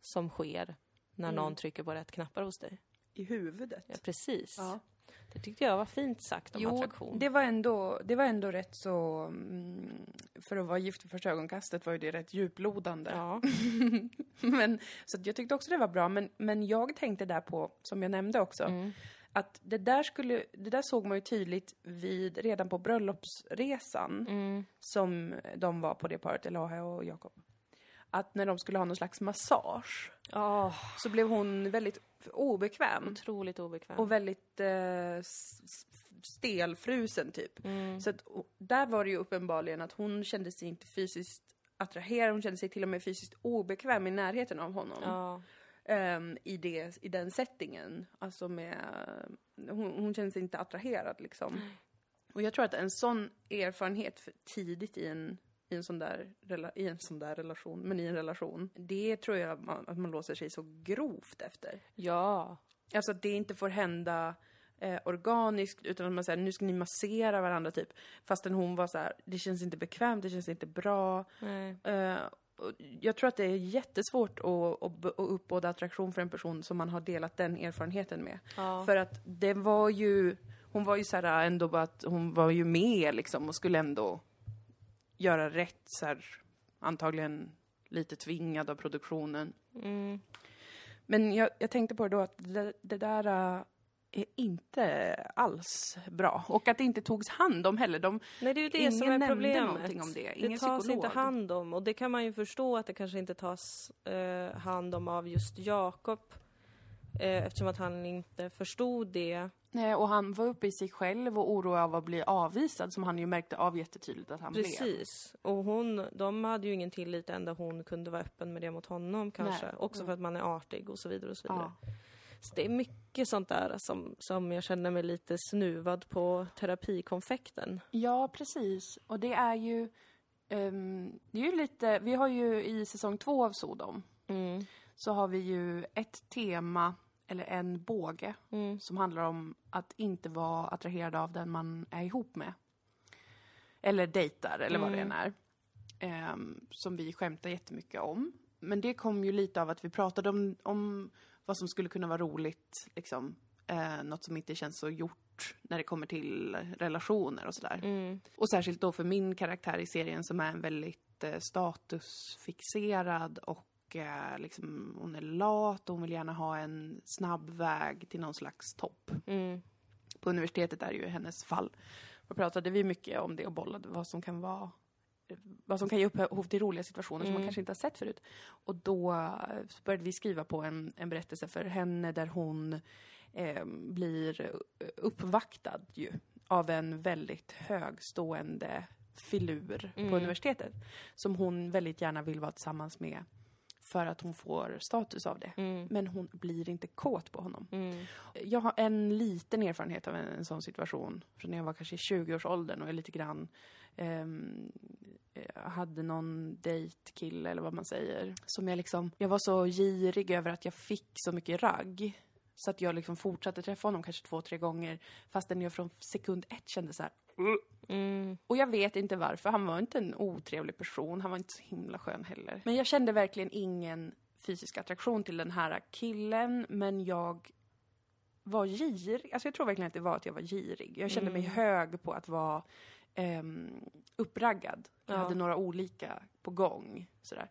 som sker när Mm. någon trycker på rätt knappar hos dig. I huvudet. Ja, precis. Ja. Det tyckte jag var fint sagt om Jo, attraktion. det var, ändå, det var ändå rätt så... Mm, för att vara gift vid första ögonkastet var ju det rätt djuplodande. Ja. men, så jag tyckte också det var bra. Men, men jag tänkte där på, som jag nämnde också, Mm. att det där, skulle, det där såg man ju tydligt vid, redan på bröllopsresan Mm. som de var på det paret, Elahe och Jakob. Att när de skulle ha någon slags massage Åh, så blev hon väldigt obekväm. otroligt obekväm. Och väldigt eh, stelfrusen typ. Mm. Så att, där var det ju uppenbarligen att hon kände sig inte fysiskt attraherad, hon kände sig till och med fysiskt obekväm i närheten av honom. Ja. Ehm, i, det, I den settingen. Alltså med, hon, hon kände sig inte attraherad liksom. Och jag tror att en sån erfarenhet för tidigt i en, i, en sån där, i en sån där relation, men i en relation, det tror jag man, att man låser sig så grovt efter. ja. Alltså att det inte får hända eh, organiskt utan att man säger nu ska ni massera varandra typ. Fastän hon var så här, det känns inte bekvämt, det känns inte bra. Eh, jag tror att det är jättesvårt att, att, att uppbåda attraktion för en person som man har delat den erfarenheten med. Ja. För att det var ju, hon var ju så här ändå att hon var ju med liksom och skulle ändå göra rätt så här, antagligen lite tvingad av produktionen. Mm. Men jag, jag tänkte på det då att det, det där äh, är inte alls bra. Och att det inte togs hand om heller. De, Nej, det är ju det Ingen som är problemet. någonting om det. Det Ingen tas psykolog. inte hand om och det kan man ju förstå att det kanske inte tas eh, hand om av just Jakob. Eh, eftersom att han inte förstod det. Nej, och han var uppe i sig själv och oroad av att bli avvisad som han ju märkte av jättetydligt att han blev. Precis. Och hon, de hade ju ingen tillit enda hon kunde vara öppen med det mot honom kanske. Nej. Också Mm. för att man är artig och så vidare och så vidare. Ja. Så det är mycket sånt där som, som jag känner mig lite snuvad på terapikonfekten. ja, precis. Och det är ju... ehm, det är ju lite... Vi har ju i säsong två av Sodom Mm. så har vi ju ett tema, eller en båge, Mm. som handlar om att inte vara attraherad av den man är ihop med. Eller dejtar, eller vad det Mm. än är. Ehm, som vi skämtar jättemycket om. Men det kom ju lite av att vi pratade om, om vad som skulle kunna vara roligt, liksom. Eh, något som inte känns så gjort när det kommer till relationer och sådär. Mm. Och särskilt då för min karaktär i serien som är en väldigt eh, statusfixerad och och eh, liksom, hon är lat och hon vill gärna ha en snabb väg till någon slags topp. Mm. På universitetet är det ju hennes fall. Då pratade vi mycket om det och bollade vad som kan vara vad som kan ge upphov till roliga situationer som man Mm. kanske inte har sett förut. Och då eh, började vi skriva på en, en berättelse för henne där hon eh, blir uppvaktad ju av en väldigt högstående filur Mm. på universitetet. Som hon väldigt gärna vill vara tillsammans med för att hon får status av det. Mm. Men hon blir inte kåt på honom. Mm. Jag har en liten erfarenhet av en, en sån situation från när jag var kanske i 20-årsåldern och jag lite grann jag hade någon dejtkille eller vad man säger. Som jag liksom, jag var så girig över att jag fick så mycket ragg. Så att jag liksom fortsatte träffa honom kanske två, tre gånger. Fastän jag från sekund ett kände så här. Mm. Och jag vet inte varför. Han var inte en otrevlig person. Han var inte så himla skön heller. Men jag kände verkligen ingen fysisk attraktion till den här killen. Men jag var girig. Alltså jag tror verkligen att det var att jag var girig. Jag kände mig Mm. hög på att vara um, uppraggad. Jag Ja. hade några olika på gång. Sådär.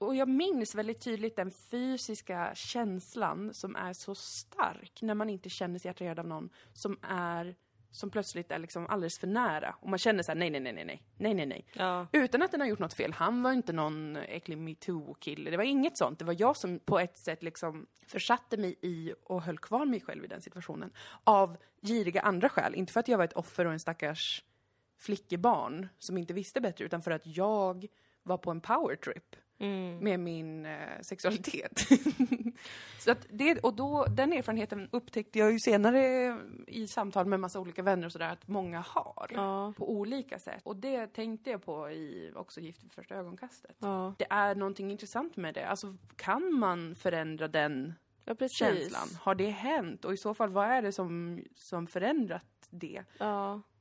Och, jag minns väldigt tydligt den fysiska känslan som är så stark när man inte känner sig attraherad av någon som är som plötsligt är liksom alldeles för nära. Och man känner så här: nej, nej, nej, nej, nej, nej, nej, nej. Ja. Utan att den har gjort något fel. Han var inte någon äcklig metoo-kille. Det var inget sånt. Det var jag som på ett sätt liksom försatte mig i och höll kvar mig själv i den situationen. Av giriga andra skäl. Inte för att jag var ett offer och en stackars flickebarn som inte visste bättre, utan för att jag var på en powertrip Mm. med min eh, sexualitet. så att det, och då, den erfarenheten upptäckte jag ju senare i samtal med massa olika vänner och sådär att många har. Ja. På olika sätt. Och det tänkte jag på i också Gift vid första ögonkastet. Ja. Det är någonting intressant med det. Alltså, kan man förändra den ja, känslan? Har det hänt? Och i så fall, vad är det som, som förändrat det?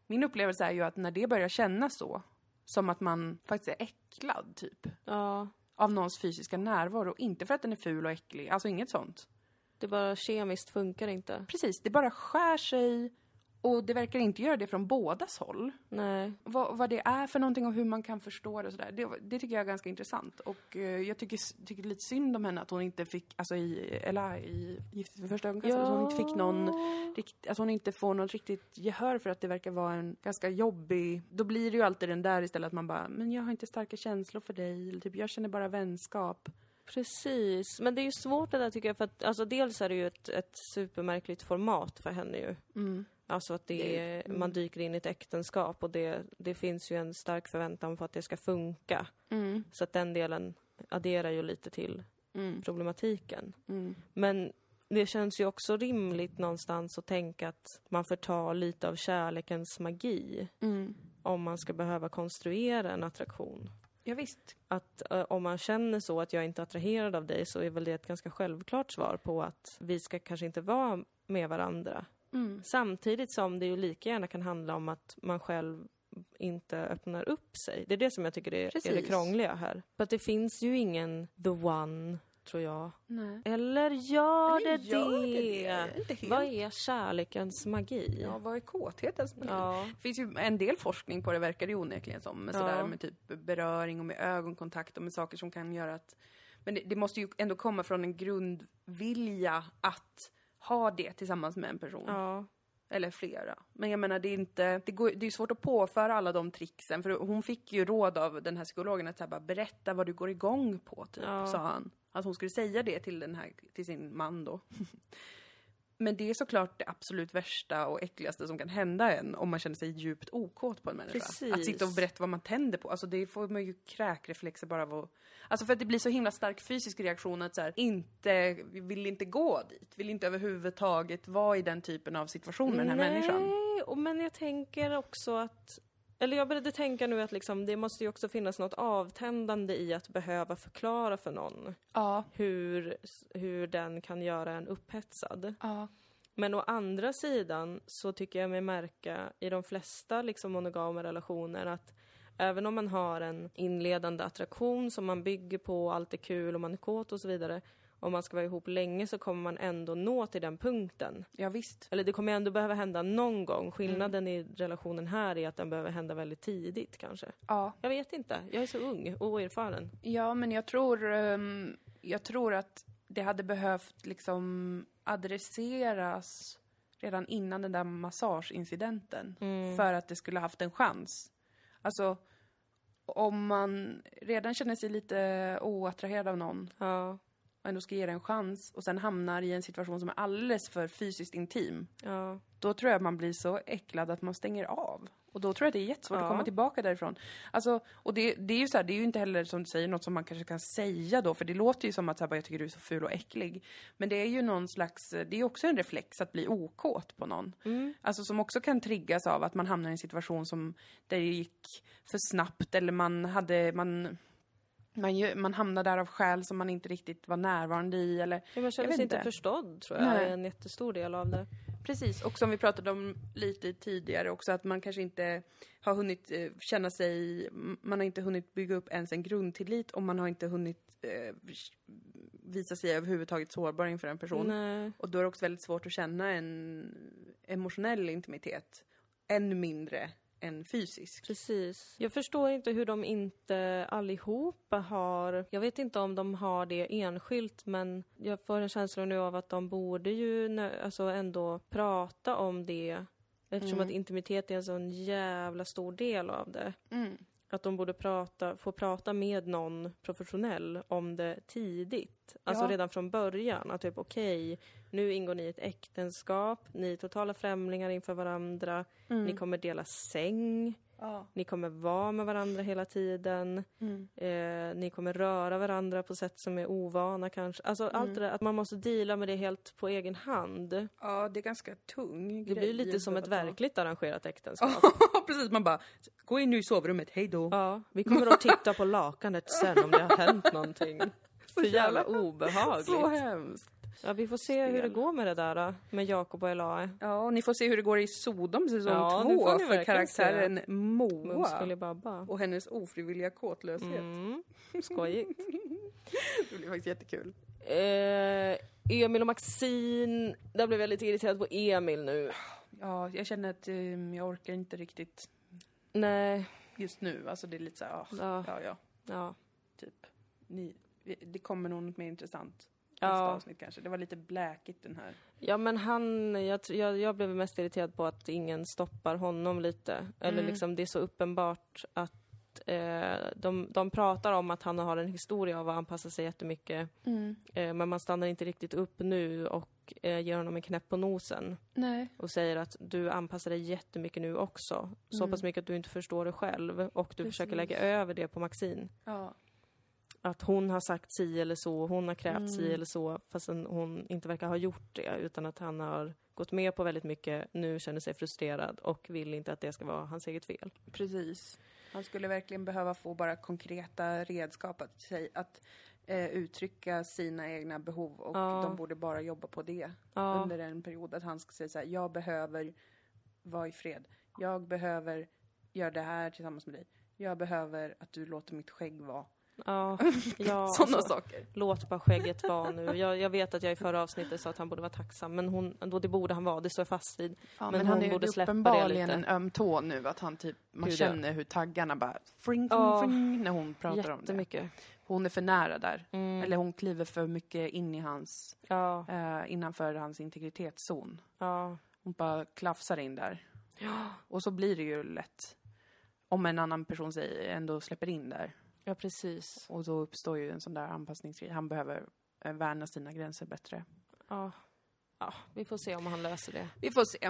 Min upplevelse är ju att när det börjar kännas så, som att man faktiskt är äcklad, typ, ja. Av någons fysiska närvaro. Inte för att den är ful och äcklig, alltså inget sånt. Det bara kemiskt funkar inte. Precis, det bara skär sig och det verkar inte göra det från bådas håll. Nej. Vad, vad det är för någonting och hur man kan förstå det och sådär. Det, det tycker jag är ganska intressant. Och eh, jag tycker, tycker lite synd om henne att hon inte fick, alltså i, eller i Giftet vid första ögonkastet, att hon inte fick någon rikt, att hon inte får något riktigt gehör för att det verkar vara en ganska jobbig... Då blir det ju alltid den där istället att man bara, men jag har inte starka känslor för dig, eller typ jag känner bara vänskap. Precis. Men det är ju svårt det där tycker jag för att alltså dels är det ju ett, ett supermärkligt format för henne ju. Mm. Alltså att det, är, mm. man dyker in i ett äktenskap och det, det finns ju en stark förväntan på att det ska funka. Mm. Så att den delen adderar ju lite till Mm. problematiken. Mm. Men det känns ju också rimligt någonstans att tänka att man förtar lite av kärlekens magi Mm. om man ska behöva konstruera en attraktion. Ja, visst. Att eh, om man känner så att jag inte är attraherad av dig så är väl det ett ganska självklart svar på att vi ska kanske inte vara med varandra. Mm. Samtidigt som det ju lika gärna kan handla om att man själv inte öppnar upp sig. Det är det som jag tycker är, är det krångliga här. För att det finns ju ingen the one, tror jag. Nej. Eller gör Eller det gör det det? det? Helt. Vad är kärlekens magi? Ja, vad är kåthetens magi? Ja. Det finns ju en del forskning på det, verkar det ju onekligen som. Med, Ja. sådär, med typ beröring och med ögonkontakt och med saker som kan göra att... Men det, det måste ju ändå komma från en grundvilja att ha det tillsammans med en person. ja. Eller flera. Men jag menar, det är inte... Det, går, det är svårt att påföra alla de tricksen. För hon fick ju råd av den här psykologen att så här, bara, berätta vad du går igång på, typ, Ja. sa han. Att hon skulle säga det till, den här, till sin man då. Men det är såklart det absolut värsta och äckligaste som kan hända en om man känner sig djupt okåt på en människa. Precis. Att sitta och berätta vad man tänder på, alltså det får man ju kräkreflexer bara av att... Alltså för att det blir så himla stark fysisk reaktion att så här, inte, vi vill inte gå dit, vill inte överhuvudtaget vara i den typen av situation med den här Nej, människan. och men jag tänker också att eller jag började tänka nu att liksom, det måste ju också finnas något avtändande i att behöva förklara för någon Ja. hur, hur den kan göra en upphetsad. Ja. Men å andra sidan så tycker jag mig märka i de flesta liksom monogama relationer att även om man har en inledande attraktion som man bygger på, allt är kul och man är kåt och så vidare. Om man ska vara ihop länge så kommer man ändå nå till den punkten. Ja, visst. Eller det kommer ändå behöva hända någon gång. Skillnaden Mm. i relationen här är att den behöver hända väldigt tidigt kanske. Ja. Jag vet inte. Jag är så ung och oerfaren. Ja, men jag tror, ehm, jag tror att det hade behövt liksom adresseras redan innan den där massageincidenten. För att det skulle haft en chans. Alltså, om man redan känner sig lite oattraherad av någon Ja, och ändå ska ge det en chans och sen hamnar i en situation som är alldeles för fysiskt intim. ja. Då tror jag man blir så äcklad att man stänger av. Och då tror jag det är jättesvårt Ja. att komma tillbaka därifrån. Alltså, och det, det är ju så här, det är ju inte heller som du säger något som man kanske kan säga då, för det låter ju som att så här, jag tycker du är så ful och äcklig. Men det är ju någon slags, det är också en reflex att bli okåt på någon. Alltså som också kan triggas av att man hamnar i en situation som, där det gick för snabbt eller man hade, man man, ju, man hamnar där av skäl som man inte riktigt var närvarande i eller Ja, man känner sig inte förstådd tror jag Nej. är en jättestor del av det. Precis, och som vi pratade om lite tidigare också, att man kanske inte har hunnit eh, känna sig, man har inte hunnit bygga upp ens en grundtillit och man har inte hunnit eh, visa sig överhuvudtaget sårbar inför en person. Nej. Och då är det också väldigt svårt att känna en emotionell intimitet. Än mindre än fysisk. Precis. Jag förstår inte hur de inte allihopa har... Jag vet inte om de har det enskilt men jag får en känsla nu av att de borde ju alltså ändå prata om det eftersom att intimitet är en sån jävla stor del av det. Mm. Att de borde prata, få prata med någon professionell om det tidigt. Alltså Ja. redan från början. Att typ okej, nu ingår ni i ett äktenskap, ni är totala främlingar inför varandra, ni kommer dela säng, Ja. ni kommer vara med varandra hela tiden, Mm. eh, ni kommer röra varandra på sätt som är ovana kanske. Alltså allt det där, att man måste deala med det helt på egen hand. ja, det är ganska tung Det blir lite som ett verkligt arrangerat äktenskap. Precis. Man bara, gå in nu i sovrummet, hej då. Ja, vi kommer att titta på lakanet sen om det har hänt någonting. Så jävla obehagligt. Så hemskt. Ja, vi får se hur det Spel. går med det där då, med Jakob och Elae. Ja, och ni får se hur det går i Sodom säsong Ja, två för karaktären Moa och hennes ofrivilliga kåtlöshet. Mm, skojigt. Det blir faktiskt jättekul. Eh, Emil och Maxine, där blev jag lite irriterad på Emil nu. Ja, jag känner att eh, jag orkar inte riktigt Nej, just nu. Alltså det är lite så här, ah, Ja. ja, ja, ja. typ. Ni, det kommer nog något mer intressant. Nästa avsnitt kanske. Det var lite bläkigt den här. Ja men han, jag, jag, jag blev mest irriterad på att ingen stoppar honom lite. Eller liksom det är så uppenbart att eh, de, de pratar om att han har en historia av att anpassa sig jättemycket. Eh, men man stannar inte riktigt upp nu och eh, ger honom en knäpp på nosen. Nej. Och säger att du anpassar dig jättemycket nu också. Så pass mycket att du inte förstår det själv. Och du försöker lägga över det på Maxine. Ja. Att hon har sagt si eller så, hon har krävt si eller så. Fastän hon inte verkar ha gjort det. Utan att han har gått med på väldigt mycket, nu känner sig frustrerad och vill inte att det ska vara hans eget fel. Precis. Han skulle verkligen behöva få bara konkreta redskap att, säga, att eh, uttrycka sina egna behov och Ja. de borde bara jobba på det Ja. under en period. Att han ska säga så här, jag behöver vara i fred. Jag behöver göra det här tillsammans med dig. Jag behöver att du låter mitt skägg vara. Ja, ja Sådana alltså, saker. Låt bara skägget vara nu. Jag, jag vet att jag i förra avsnittet sa att han borde vara tacksam, men hon, då det borde han vara, det står jag fast vid. Ja, men han hon är borde släppa det uppenbarligen lite. en öm tå nu. Att han typ, man Gud, ja. känner hur taggarna bara fring, fring, Ja. fring när hon pratar om det. Hon är för nära där. Mm. Eller hon kliver för mycket in i hans, Ja, eh, innanför hans integritetszon. ja. Hon bara klafsar in där. Och så blir det ju lätt. Om en annan person säger, ändå släpper in där. Ja, precis. Och då uppstår ju en sån där anpassningsgrej. Han behöver eh, värna sina gränser bättre. Ja. ja, vi får se om han löser det. Vi får se.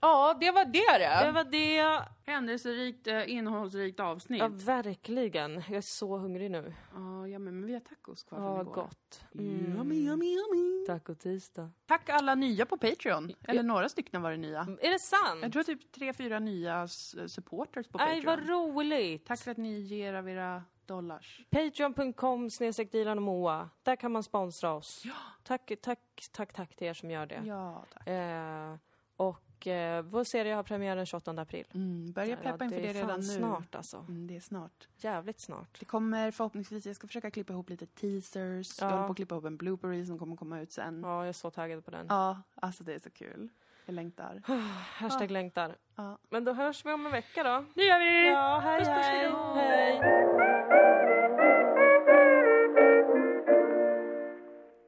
Ja, det var det Det var det. Händelserikt, eh, innehållsrikt avsnitt. Ja, verkligen. Jag är så hungrig nu. Ja, ja, men vi har tacos kvar Ja, från igår. gott. Yummy, yummy, yummy. Taco tisdag. Tack alla nya på Patreon. Eller några stycken var det nya. Är det sant? Jag tror typ tre, fyra nya s- supporters på Nej, Patreon. vad roligt! Tack för att ni ger av era dollars. Patreon.com snedstreck Dilan och Moa. Där kan man sponsra oss. Tack, tack, tack, tack till er som gör det. Ja, tack. Eh, och eh, vår serie har premiär den 28 april. Mm, börja peppa Ja, inför det, är redan nu. snart alltså. Mm, det är snart. Jävligt snart. Det kommer förhoppningsvis, jag ska försöka klippa ihop lite teasers. Jag Ja. håller på att klippa ihop en reel som kommer komma ut sen. Ja, Ja, jag är så taggad på den. alltså det är så kul. Jag längtar. Hashtag längtar. Ja. Men då hörs vi om en vecka då. Det gör vi! Ja, hej Puss, puss, hej! Hejdå. hej.